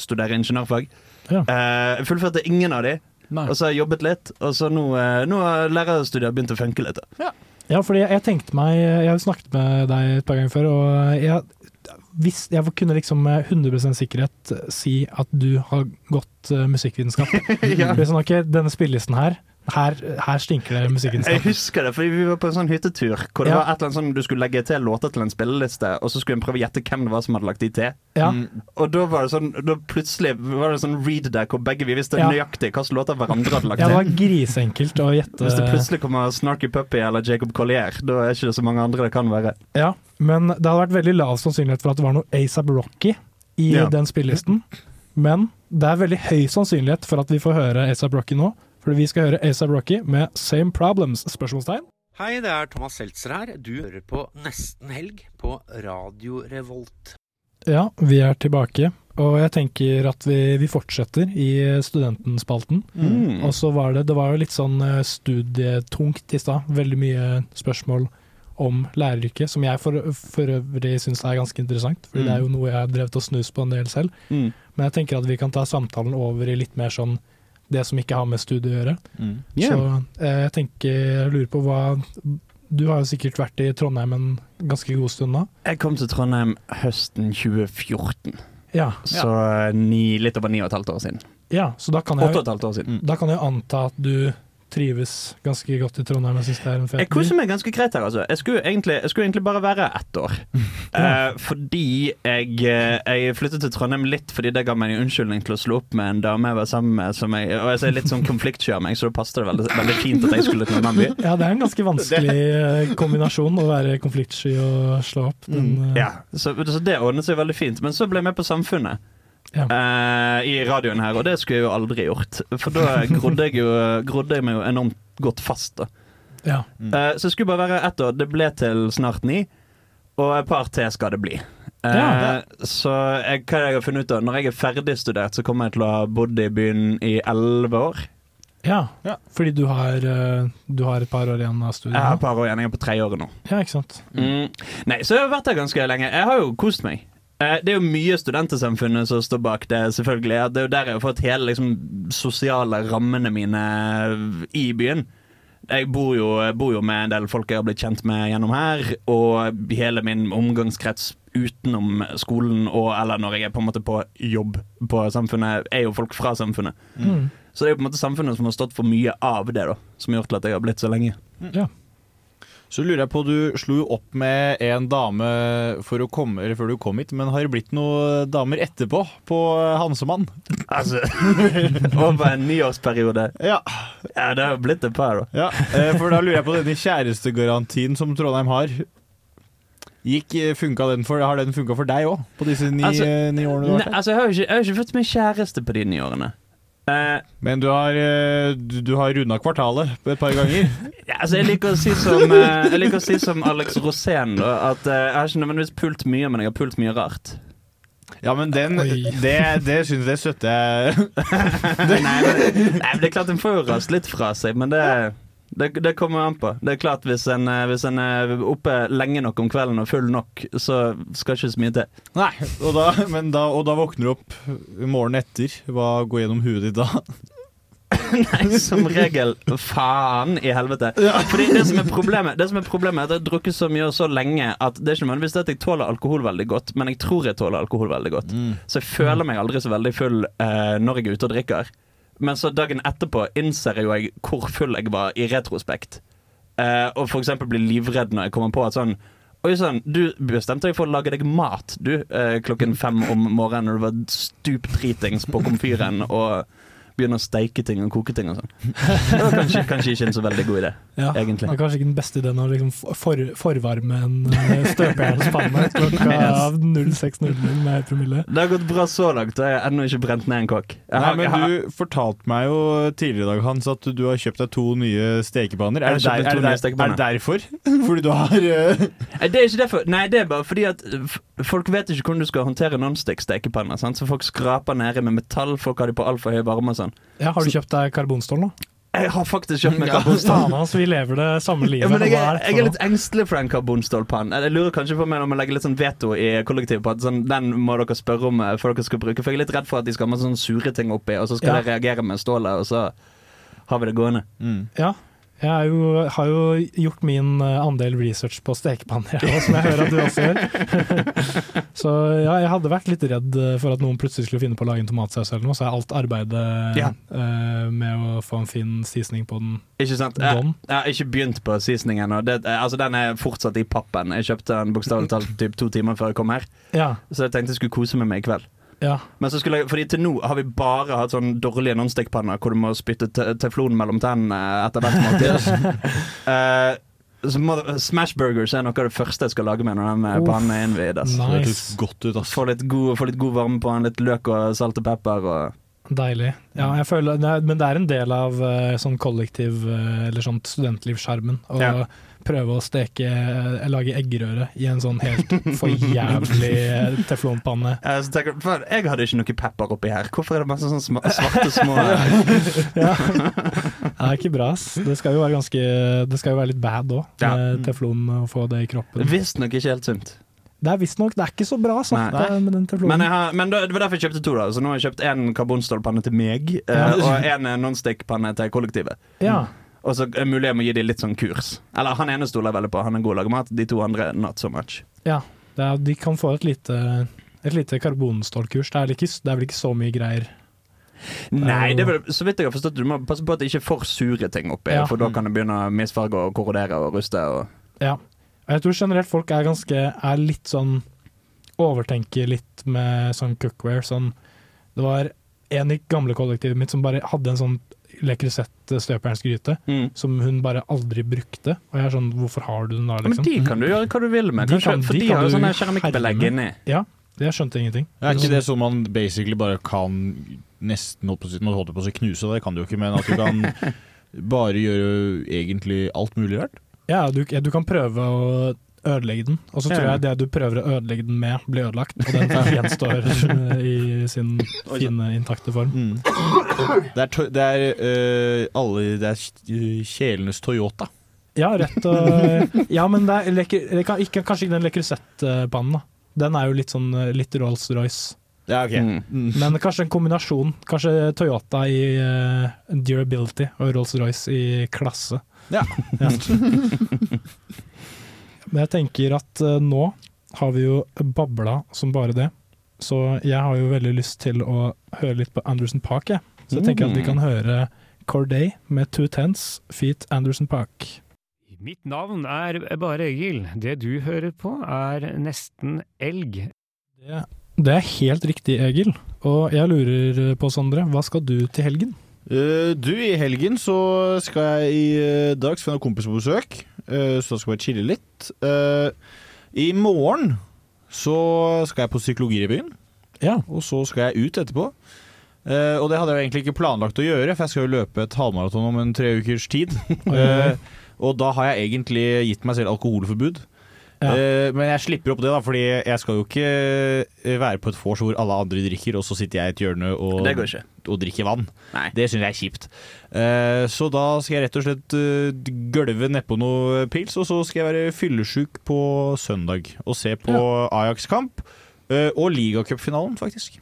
studere ingeniørfag. Ja. Eh, fullførte ingen av de. Nei. Og så har jeg jobbet litt, og så nå, eh, nå har lærerstudiet begynt å funke litt. Ja. Ja, fordi jeg, jeg tenkte meg Jeg har snakket med deg et par ganger før, og jeg, hvis, jeg kunne liksom med 100% sikkerhet si at du har gått uh, musikkvitenskap. Ja. Sånn, okay, denne spillelisten her, her, her stinker det Jeg husker det, fordi vi var på en sånn hyttetur hvor det Ja. var et eller annet sånn du skulle legge til låter til en spilleliste, og så skulle en prøve å gjette hvem det var som hadde lagt de til. Ja. Og da var det sånn Da plutselig var det sånn read deck, hvor begge vi visste Ja. nøyaktig hvilke låter hverandre hadde lagt til. Ja, det var grisenkelt å gjette. Hvis det plutselig kommer Snarky Puppy eller Jacob Collier, da er ikke det så mange andre det kan være. Ja, men det hadde vært veldig lav sannsynlighet for at det var noe ASAP Rocky i Ja. den spillelisten. Men det er veldig høy sannsynlighet for at vi får høre ASAP Rocky nå. For vi skal høre ASAP Rocky med Same Problems? spørsmålstegn. Hei, det er Thomas Seltzer her. Du hører på Nesten Helg på Radio Revolt. Ja, vi er tilbake. Og jeg tenker at vi, vi fortsetter i Studentenspalten. Mm. Og så var det Det var jo litt sånn eh, studietungt i stad. Veldig mye spørsmål om læreryrket, som jeg for, for øvrig syns er ganske interessant. Fordi Mm. det er jo noe jeg har drevet og snust på en del selv. Mm. Men jeg tenker at vi kan ta samtalen over i litt mer sånn det som ikke har med studie å gjøre. Mm. Yeah. Så eh, jeg tenker, jeg lurer på hva Du har jo sikkert vært i Trondheim en ganske god stund nå. Jeg kom til Trondheim høsten 2014. Ja. Så eh, ni, litt over ni og et halvt år siden. Ja, så da kan jeg, Åtte og et halvt år siden. da kan jeg anta at du trives ganske godt i Trondheim. Jeg synes det er en fet Jeg koser meg ganske greit her, altså. Jeg skulle egentlig, jeg skulle egentlig bare være ett år. Eh, fordi jeg, eh, jeg flyttet til Trondheim litt fordi det ga meg en unnskyldning til å slå opp med en dame jeg var sammen med. Som jeg, og jeg er litt sånn konfliktsky av meg, så da passet det veldig, veldig fint at jeg skulle til en annen by. Ja, det er en ganske vanskelig eh, kombinasjon å være konfliktsky og slå opp. Den, eh, Ja, så, så det ordnet seg veldig fint. Men så ble jeg med på Samfunnet. Ja. Uh, I radioen her, og det skulle jeg jo aldri gjort. For da grodde jeg, jo, grodde jeg meg jo enormt godt fast. da Ja. Uh, Så det skulle bare være ett år. Det ble til snart ni, og et par til skal det bli. Uh, Ja. Så jeg, hva jeg har funnet ut av Når jeg er ferdigstudert, så kommer jeg til å ha bodd i byen i elleve år. Ja, fordi du har, du har et par år igjen av studiet. Jeg har et par år igjen, jeg er på tredje året nå. Ja, ikke sant. Mm. Nei, så jeg har vært der ganske lenge. Jeg har jo kost meg. Eh, Det er jo mye Studentersamfunnet som står bak det, selvfølgelig. Det er jo der jeg har fått hele liksom, sosiale rammene mine i byen. Jeg bor, jo, bor jo med en del folk jeg har blitt kjent med gjennom her, og hele min omgangskrets utenom skolen og eller når jeg er på en måte på jobb på Samfunnet, er jo folk fra Samfunnet. Mm. Så det er jo på en måte Samfunnet som har stått for mye av det, da, som har gjort til at jeg har blitt så lenge. Ja. Så lurer jeg på, du slo jo opp med en dame for å komme, eller før du kom hit, men har det blitt noen damer etterpå, på Hansemann? Altså, over en niårsperiode. Ja. ja, det har blitt et par, da. Ja, eh, for da lurer jeg på denne kjærestegarantien som Trondheim har. Gikk, eh, den for, har den funka for deg òg, på disse ni, Altså, eh, ni årene du har Nei, vært her? altså, jeg har jo ikke, ikke fått meg kjæreste på de ni årene. Eh, Men du har, eh, du, du har runda kvartalet et par ganger. ja, altså, jeg liker å si som, eh, jeg liker å si som Alex Rosén, da, at jeg har ikke nødvendigvis pult mye, men jeg har pult mye rart. Ja, men den Det, det syns jeg støtter jeg. nei, men, nei, men det er klart en får jo rast litt fra seg, men det, det, det kommer an på. Det er klart Hvis en, eh, hvis en er oppe lenge nok om kvelden og full nok, så skal ikke så mye til. Nei, og da, men da, og da våkner du opp morgenen etter. Hva går gjennom huet ditt da? Nei, som regel faen i helvete. Fordi det som er problemet Det som er problemet er at jeg har drukket så mye og så lenge at det er ikke nødvendigvis at jeg tåler alkohol veldig godt, men jeg tror jeg tåler alkohol veldig godt. Så jeg føler meg aldri så veldig full uh, når jeg er ute og drikker. Men så dagen etterpå innser jo jeg hvor full jeg var i retrospekt. Uh, og eksempel blir livredd når jeg kommer på at sånn Oi sann, du bestemte deg for å lage deg mat du, uh, klokken fem om morgenen når du var stupdritings på komfyren og begynne å steike ting og koke ting og sånn. Det var kanskje, kanskje ikke en så veldig god idé, Ja, egentlig. Det er kanskje ikke den beste ideen å liksom for, forvarme en eh, støpejernspanne klokka 06.00 med promille. Det har gått bra så langt, og jeg har ennå ikke brent ned en kokk. Nei, men har- Du fortalte meg jo tidligere i dag Hans, at du har kjøpt deg to nye stekepanner. Er der, er, det der, er det derfor? Fordi du har uh... Det er ikke derfor. Nei, det er bare fordi at folk vet ikke hvordan du skal håndtere nonstick-stekepanner. Så folk skraper nede med metall, folk har de på altfor høy varme og sånn. Ja, har du kjøpt deg karbonstål nå? Jeg har faktisk kjøpt meg karbonstål. faen, altså, vi lever det samme livet. Ja, men jeg, er, jeg er litt engstelig for den karbonstålpannen. Jeg lurer kanskje på meg om å legge litt sånn veto i kollektivet på at sånn, den må dere spørre om eh, før dere skal bruke. For jeg er litt redd for at de skal ha masse sånne sure ting oppi, og så skal Ja. jeg reagere med stålet, og så har vi det gående. Ja. Jeg jo, har jo gjort min eh, andel research på stekepanner, som jeg hører at du også gjør. så ja, jeg hadde vært litt redd eh, for at noen plutselig skulle finne på å lage en tomatsaus eller noe, så er alt arbeidet Ja. uh, med å få en fin sisning på den Ikke sant? Jeg, jeg har ikke begynt på seasoningen. ennå. altså, den er fortsatt i pappen. Jeg kjøpte den bokstavelig talt typ to timer før jeg kom her. Ja. Så jeg tenkte jeg skulle kose med meg i kveld. Ja. Men så skulle jeg, fordi til nå har vi bare hatt sånn dårlige nonstick-panner hvor du må spytte te teflon mellom tennene etter hvert måltid. uh, så må, Smash burgers er noe av det første jeg skal lage med når den eh, Uff, pannen er innvidd. nice. Det høres godt ut, Få litt, god, få litt god varme på den, litt løk og salt og pepper. Og Deilig. Ja, jeg føler, det er, men det er en del av eh, sånn kollektiv eh, eller sånn studentlivsskjermen å Ja. prøve å steke eh, lage eggerøre i en sånn helt for jævlig teflonpanne. jeg, tenker, jeg hadde ikke noe pepper oppi her. Hvorfor er det masse sånne sma svarte små ja. Det er ikke bra, ass. Det skal jo være ganske Det skal jo være litt bad òg, Ja. teflon og få det i kroppen. Visstnok ikke helt sunt. Det er visstnok Det ikke så bra sagt Nei. med den. Men, har, men det var derfor jeg kjøpte to. da Så nå har jeg kjøpt en karbonstålpanne til meg, eh, og en eh, nonstick-panne til kollektivet. Ja. Og så er mulig jeg må gi dem litt sånn kurs. Eller han ene stoler jeg veldig på, han er god til å lage mat. De to andre not so much. Ja, det er, de kan få et lite, et lite karbonstålkurs. Det er, ikke, det er vel ikke så mye greier. Nei, det er vel, så vidt jeg har forstått Du må passe på at det ikke er for sure ting oppi, Ja. for da kan det begynne å misfarge og korrodere og ruste. Og Ja. Jeg tror generelt folk er ganske Er litt sånn Overtenker litt med sånn cookware. Sånn Det var en i gamle kollektivet mitt som bare hadde en sånn lekresett støpejernsgryte Mm. som hun bare aldri brukte. Og jeg er sånn, hvorfor har du den da, liksom? Men de kan du gjøre hva du vil med. Kanskje, for de, de har jo sånn sånne keramikkbelegg inni. Ja, det jeg skjønte ingenting. Er ikke det sånn man basically bare kan nesten holdt på holdt på å knuse, det kan du jo ikke, men at du kan bare gjøre egentlig alt mulig rart? Ja, du, ja, du kan prøve å ødelegge den, og så tror Ja. jeg det du prøver å ødelegge den med, blir ødelagt, og den gjenstår i sin fine, intakte form. Det er, to- det er uh, alle Det er øh, kjelenes Toyota. Ja, rett og Ja, men det er leker, det kan, ikke, kanskje ikke den lekrusettpannen, da. Den er jo litt sånn eh, litt Rolls-Royce. Ja, okay. Mm. Men kanskje en kombinasjon. Kanskje Toyota i uh, durability og Rolls-Royce i klasse. Ja. Men jeg tenker at eh, nå har vi jo babla som bare det, så jeg har jo veldig lyst til å høre litt på Anderson Park, jeg. Så jeg tenker at vi Mm. kan høre Corday med Two Tens, Feet Anderson Park. Mitt navn er bare Egil. Det du hører på er Nesten elg. Det, det er helt riktig, Egil. Og jeg lurer på, Sondre, hva skal du til helgen? Eh, du, i helgen så skal jeg i uh, dag skal jeg ha en kompis på besøk, uh, så da skal jeg chille litt. Uh, I morgen så skal jeg på Psykologirevyen, og så skal jeg ut etterpå. Eh, og det hadde jeg jo egentlig ikke planlagt å gjøre, for jeg skal jo løpe et halvmaraton om en tre ukers tid. Eh, og da har jeg egentlig gitt meg selv alkoholforbud. Ja. Eh, men jeg slipper opp det, da, fordi jeg skal jo ikke eh, være på et vors hvor alle andre drikker, og så sitter jeg i et hjørne og, Det går ikke. Og drikke vann. Nei. Det syns jeg er kjipt. Uh, så da skal jeg rett og slett uh, gølve nedpå noe pils, og så skal jeg være fyllesjuk på søndag og se på Ajax-kamp. uh, og ligacupfinalen, faktisk.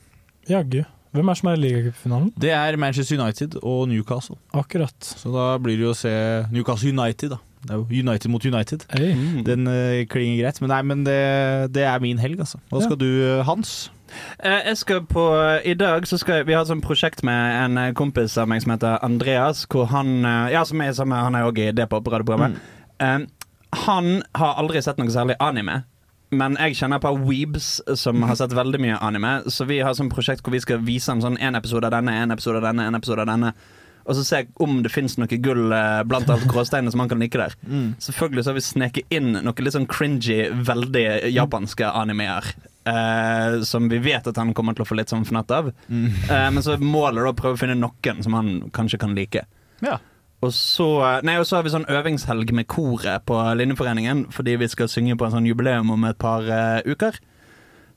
Jaggu. Hvem er det som er i ligacupfinalen? Det er Manchester United og Newcastle. Akkurat. Så da blir det jo å se Newcastle United, da. Det er jo United mot United. Hey. Den uh, klinger greit. Men nei, men det, det er min helg, altså. Hva skal du, eh, Hans? Eh, Jeg skal på, I dag så skal jeg, Vi har et sånt prosjekt med en eh, kompis av meg som heter Andreas. Hvor han eh, Ja, som er sammen Han er òg i det på radioprogrammet. Eh, han har aldri sett noe særlig anime. Men jeg kjenner et par weebs som har sett veldig mye anime, så vi har sånn prosjekt hvor vi skal vise ham sånn en episode av denne, en episode av denne, en episode av denne. Og så se om det fins noe gull eh, blant alt gråsteinene som han kan like der. Mm. Selvfølgelig så har vi sneket inn noe litt sånn cringy, veldig japanske animeer. Eh, som vi vet at han kommer til å få litt sånn fnatt av. Eh, men så målet da å prøve å finne noen som han kanskje kan like. Ja. Og så, nei, og så har vi sånn øvingshelg med koret på Linjeforeningen, fordi vi skal synge på en sånn jubileum om et par uh, uker.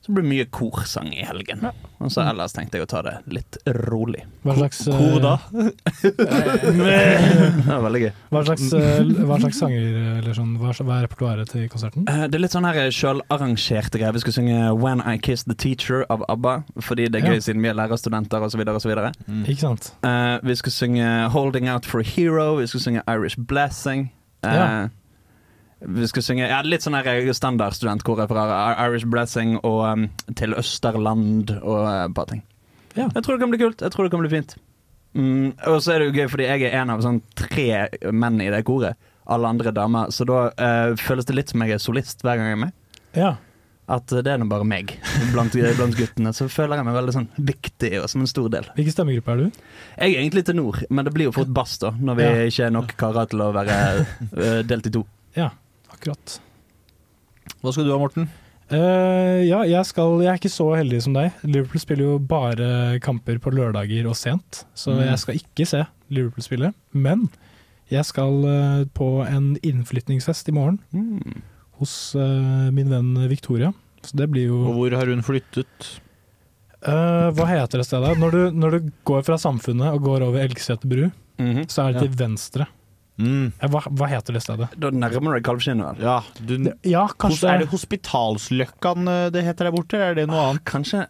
Så det blir mye korsang i helgen. Og så ellers tenkte jeg å ta det litt rolig. Hva slags, eh, Kor da? det var veldig gøy. Hva slags, eh, hva slags sanger eller sånn, hva, hva er repertoaret til konserten? Eh, Det er litt sånn her sjølarrangerte greier. Vi skal synge 'When I Kissed the Teacher' av ABBA, fordi det er gøy Ja. siden vi er lærerstudenter osv. osv. Ikke sant? Vi skal synge 'Holding Out for a Hero', vi skal synge 'Irish Blessing'. Eh, Ja. Vi skal synge ja, litt sånn her standardstudentkor fra Irish Blessing og um, 'Til Østerland' og uh, et par ting. Ja. Jeg tror det kan bli kult. Jeg tror det kan bli fint. Mm, og så er det jo gøy, fordi jeg er en av sånn tre menn i det koret. Alle andre damer. Så da uh, føles det litt som jeg er solist hver gang jeg er med. Ja. At eh, det er nå bare meg blant, blant guttene. Så føler jeg meg veldig sånn viktig og som en stor del. Hvilken stemmegruppe er du? Jeg er egentlig til nord, men det blir jo fort bass da når vi Ja. ikke er nok karer til å være uh, delt i to. Ja, akkurat. Hva skal du ha, Morten? Uh, ja, jeg, skal, jeg er ikke så heldig som deg. Liverpool spiller jo bare kamper på lørdager og sent, så Mm. jeg skal ikke se Liverpool spille. Men jeg skal uh, på en innflytningsfest i morgen hos uh, min venn Victoria. Så det blir jo Og hvor har hun flyttet? Hva heter det stedet? Når du, når du går fra Samfunnet og går over Elgseter bru, Mhm. så er det til venstre. Ja, hva, hva heter det stedet? Da nærmer du deg kalvskinnet, vel? Ja, du, Ja, kanskje Er det Hospitalsløkkan eh, det heter der borte, eller er det noe annet? Kanskje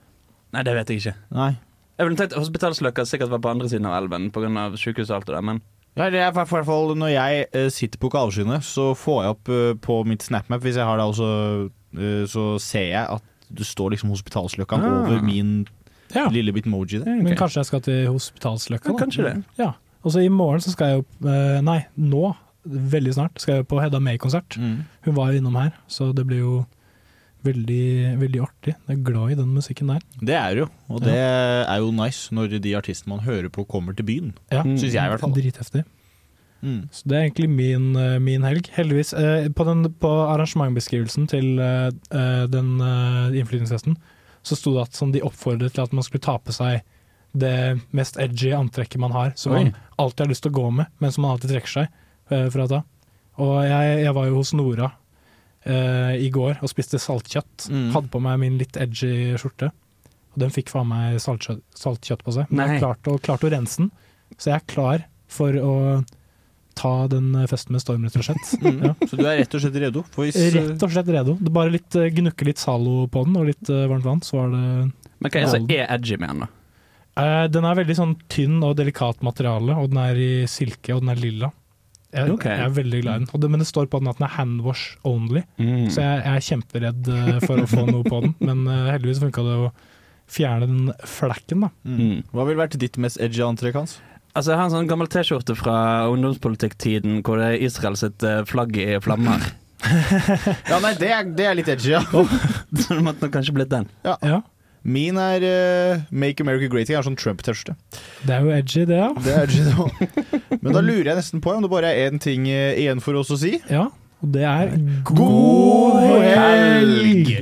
Nei, det vet jeg ikke. Nei. Jeg ville tenkt Hospitalsløkka sikkert var på andre siden av elven pga. sykehuset og alt det der, men Ja, det er i hvert fall Når jeg eh, sitter på kalvskinnet, så får jeg opp eh, på mitt SnapMap, hvis jeg har det, også, eh, så ser jeg at det står liksom Hospitalsløkka Ah. over min Ja. lille bitmoji der. Men kanskje jeg skal til Hospitalsløkka? Ja, kanskje det. Ja. Og så i morgen så skal jeg jo eh, Nei, nå, veldig snart, skal jeg på Hedda May-konsert. Mm. Hun var jo innom her, så det blir jo veldig, veldig artig. Jeg er glad i den musikken der. Det er jo, og det er jo nice når de artistene man hører på kommer til byen. Ja, Syns jeg i hvert fall. Dritheftig. Mm. Så det er egentlig min, eh, min helg. Heldigvis. eh, På, den, på arrangementbeskrivelsen til eh, eh, den eh, innflytningsfesten så sto det at sånn, de oppfordret til at man skulle ta på seg det mest edgy antrekket man har, som Oi. man alltid har lyst til å gå med, men som man alltid trekker seg uh, fra å ta. Og jeg, jeg var jo hos Nora uh, i går og spiste saltkjøtt. Mm. Hadde på meg min litt edgy skjorte. Og den fikk faen meg saltkjøtt, saltkjøtt på seg. Men jeg Nei. har klart å, klart å rense den, så jeg er klar for å ta den festen med storm, rett og slett. Mm. Ja. Så du er rett og slett redo? Hvis, eh, Rett og slett redo. Det bare litt, eh, gnukke litt Zalo på den og litt uh, varmt vann, så var det Men hva er det som er edgy med den, da? Eh, Den er veldig sånn tynn og delikat materiale, og den er i silke, og den er lilla. Jeg, okay. jeg er veldig glad i den. Og det, men det står på den at den er handwash only, Mm. så jeg, jeg er kjemperedd eh, for å få noe på den. Men uh, heldigvis funka det å fjerne den flekken, da. mm. Hva ville vært ditt mest edgy antrekk hans? Altså, Jeg har en sånn gammel T-skjorte fra ungdomspolitikktiden hvor det er Israel sitt flagg i flammer. Ja, nei, det er, det er litt edgy, ja. Så det måtte nok kanskje blitt den. Ja. Min er uh, Make America Great Again. Er sånn Trump-T-skjorte. Det er jo edgy, det, ja. Det er edgy, det også. Men da lurer jeg nesten på om det bare er én ting uh, igjen for oss å si. Ja, og det er God helg!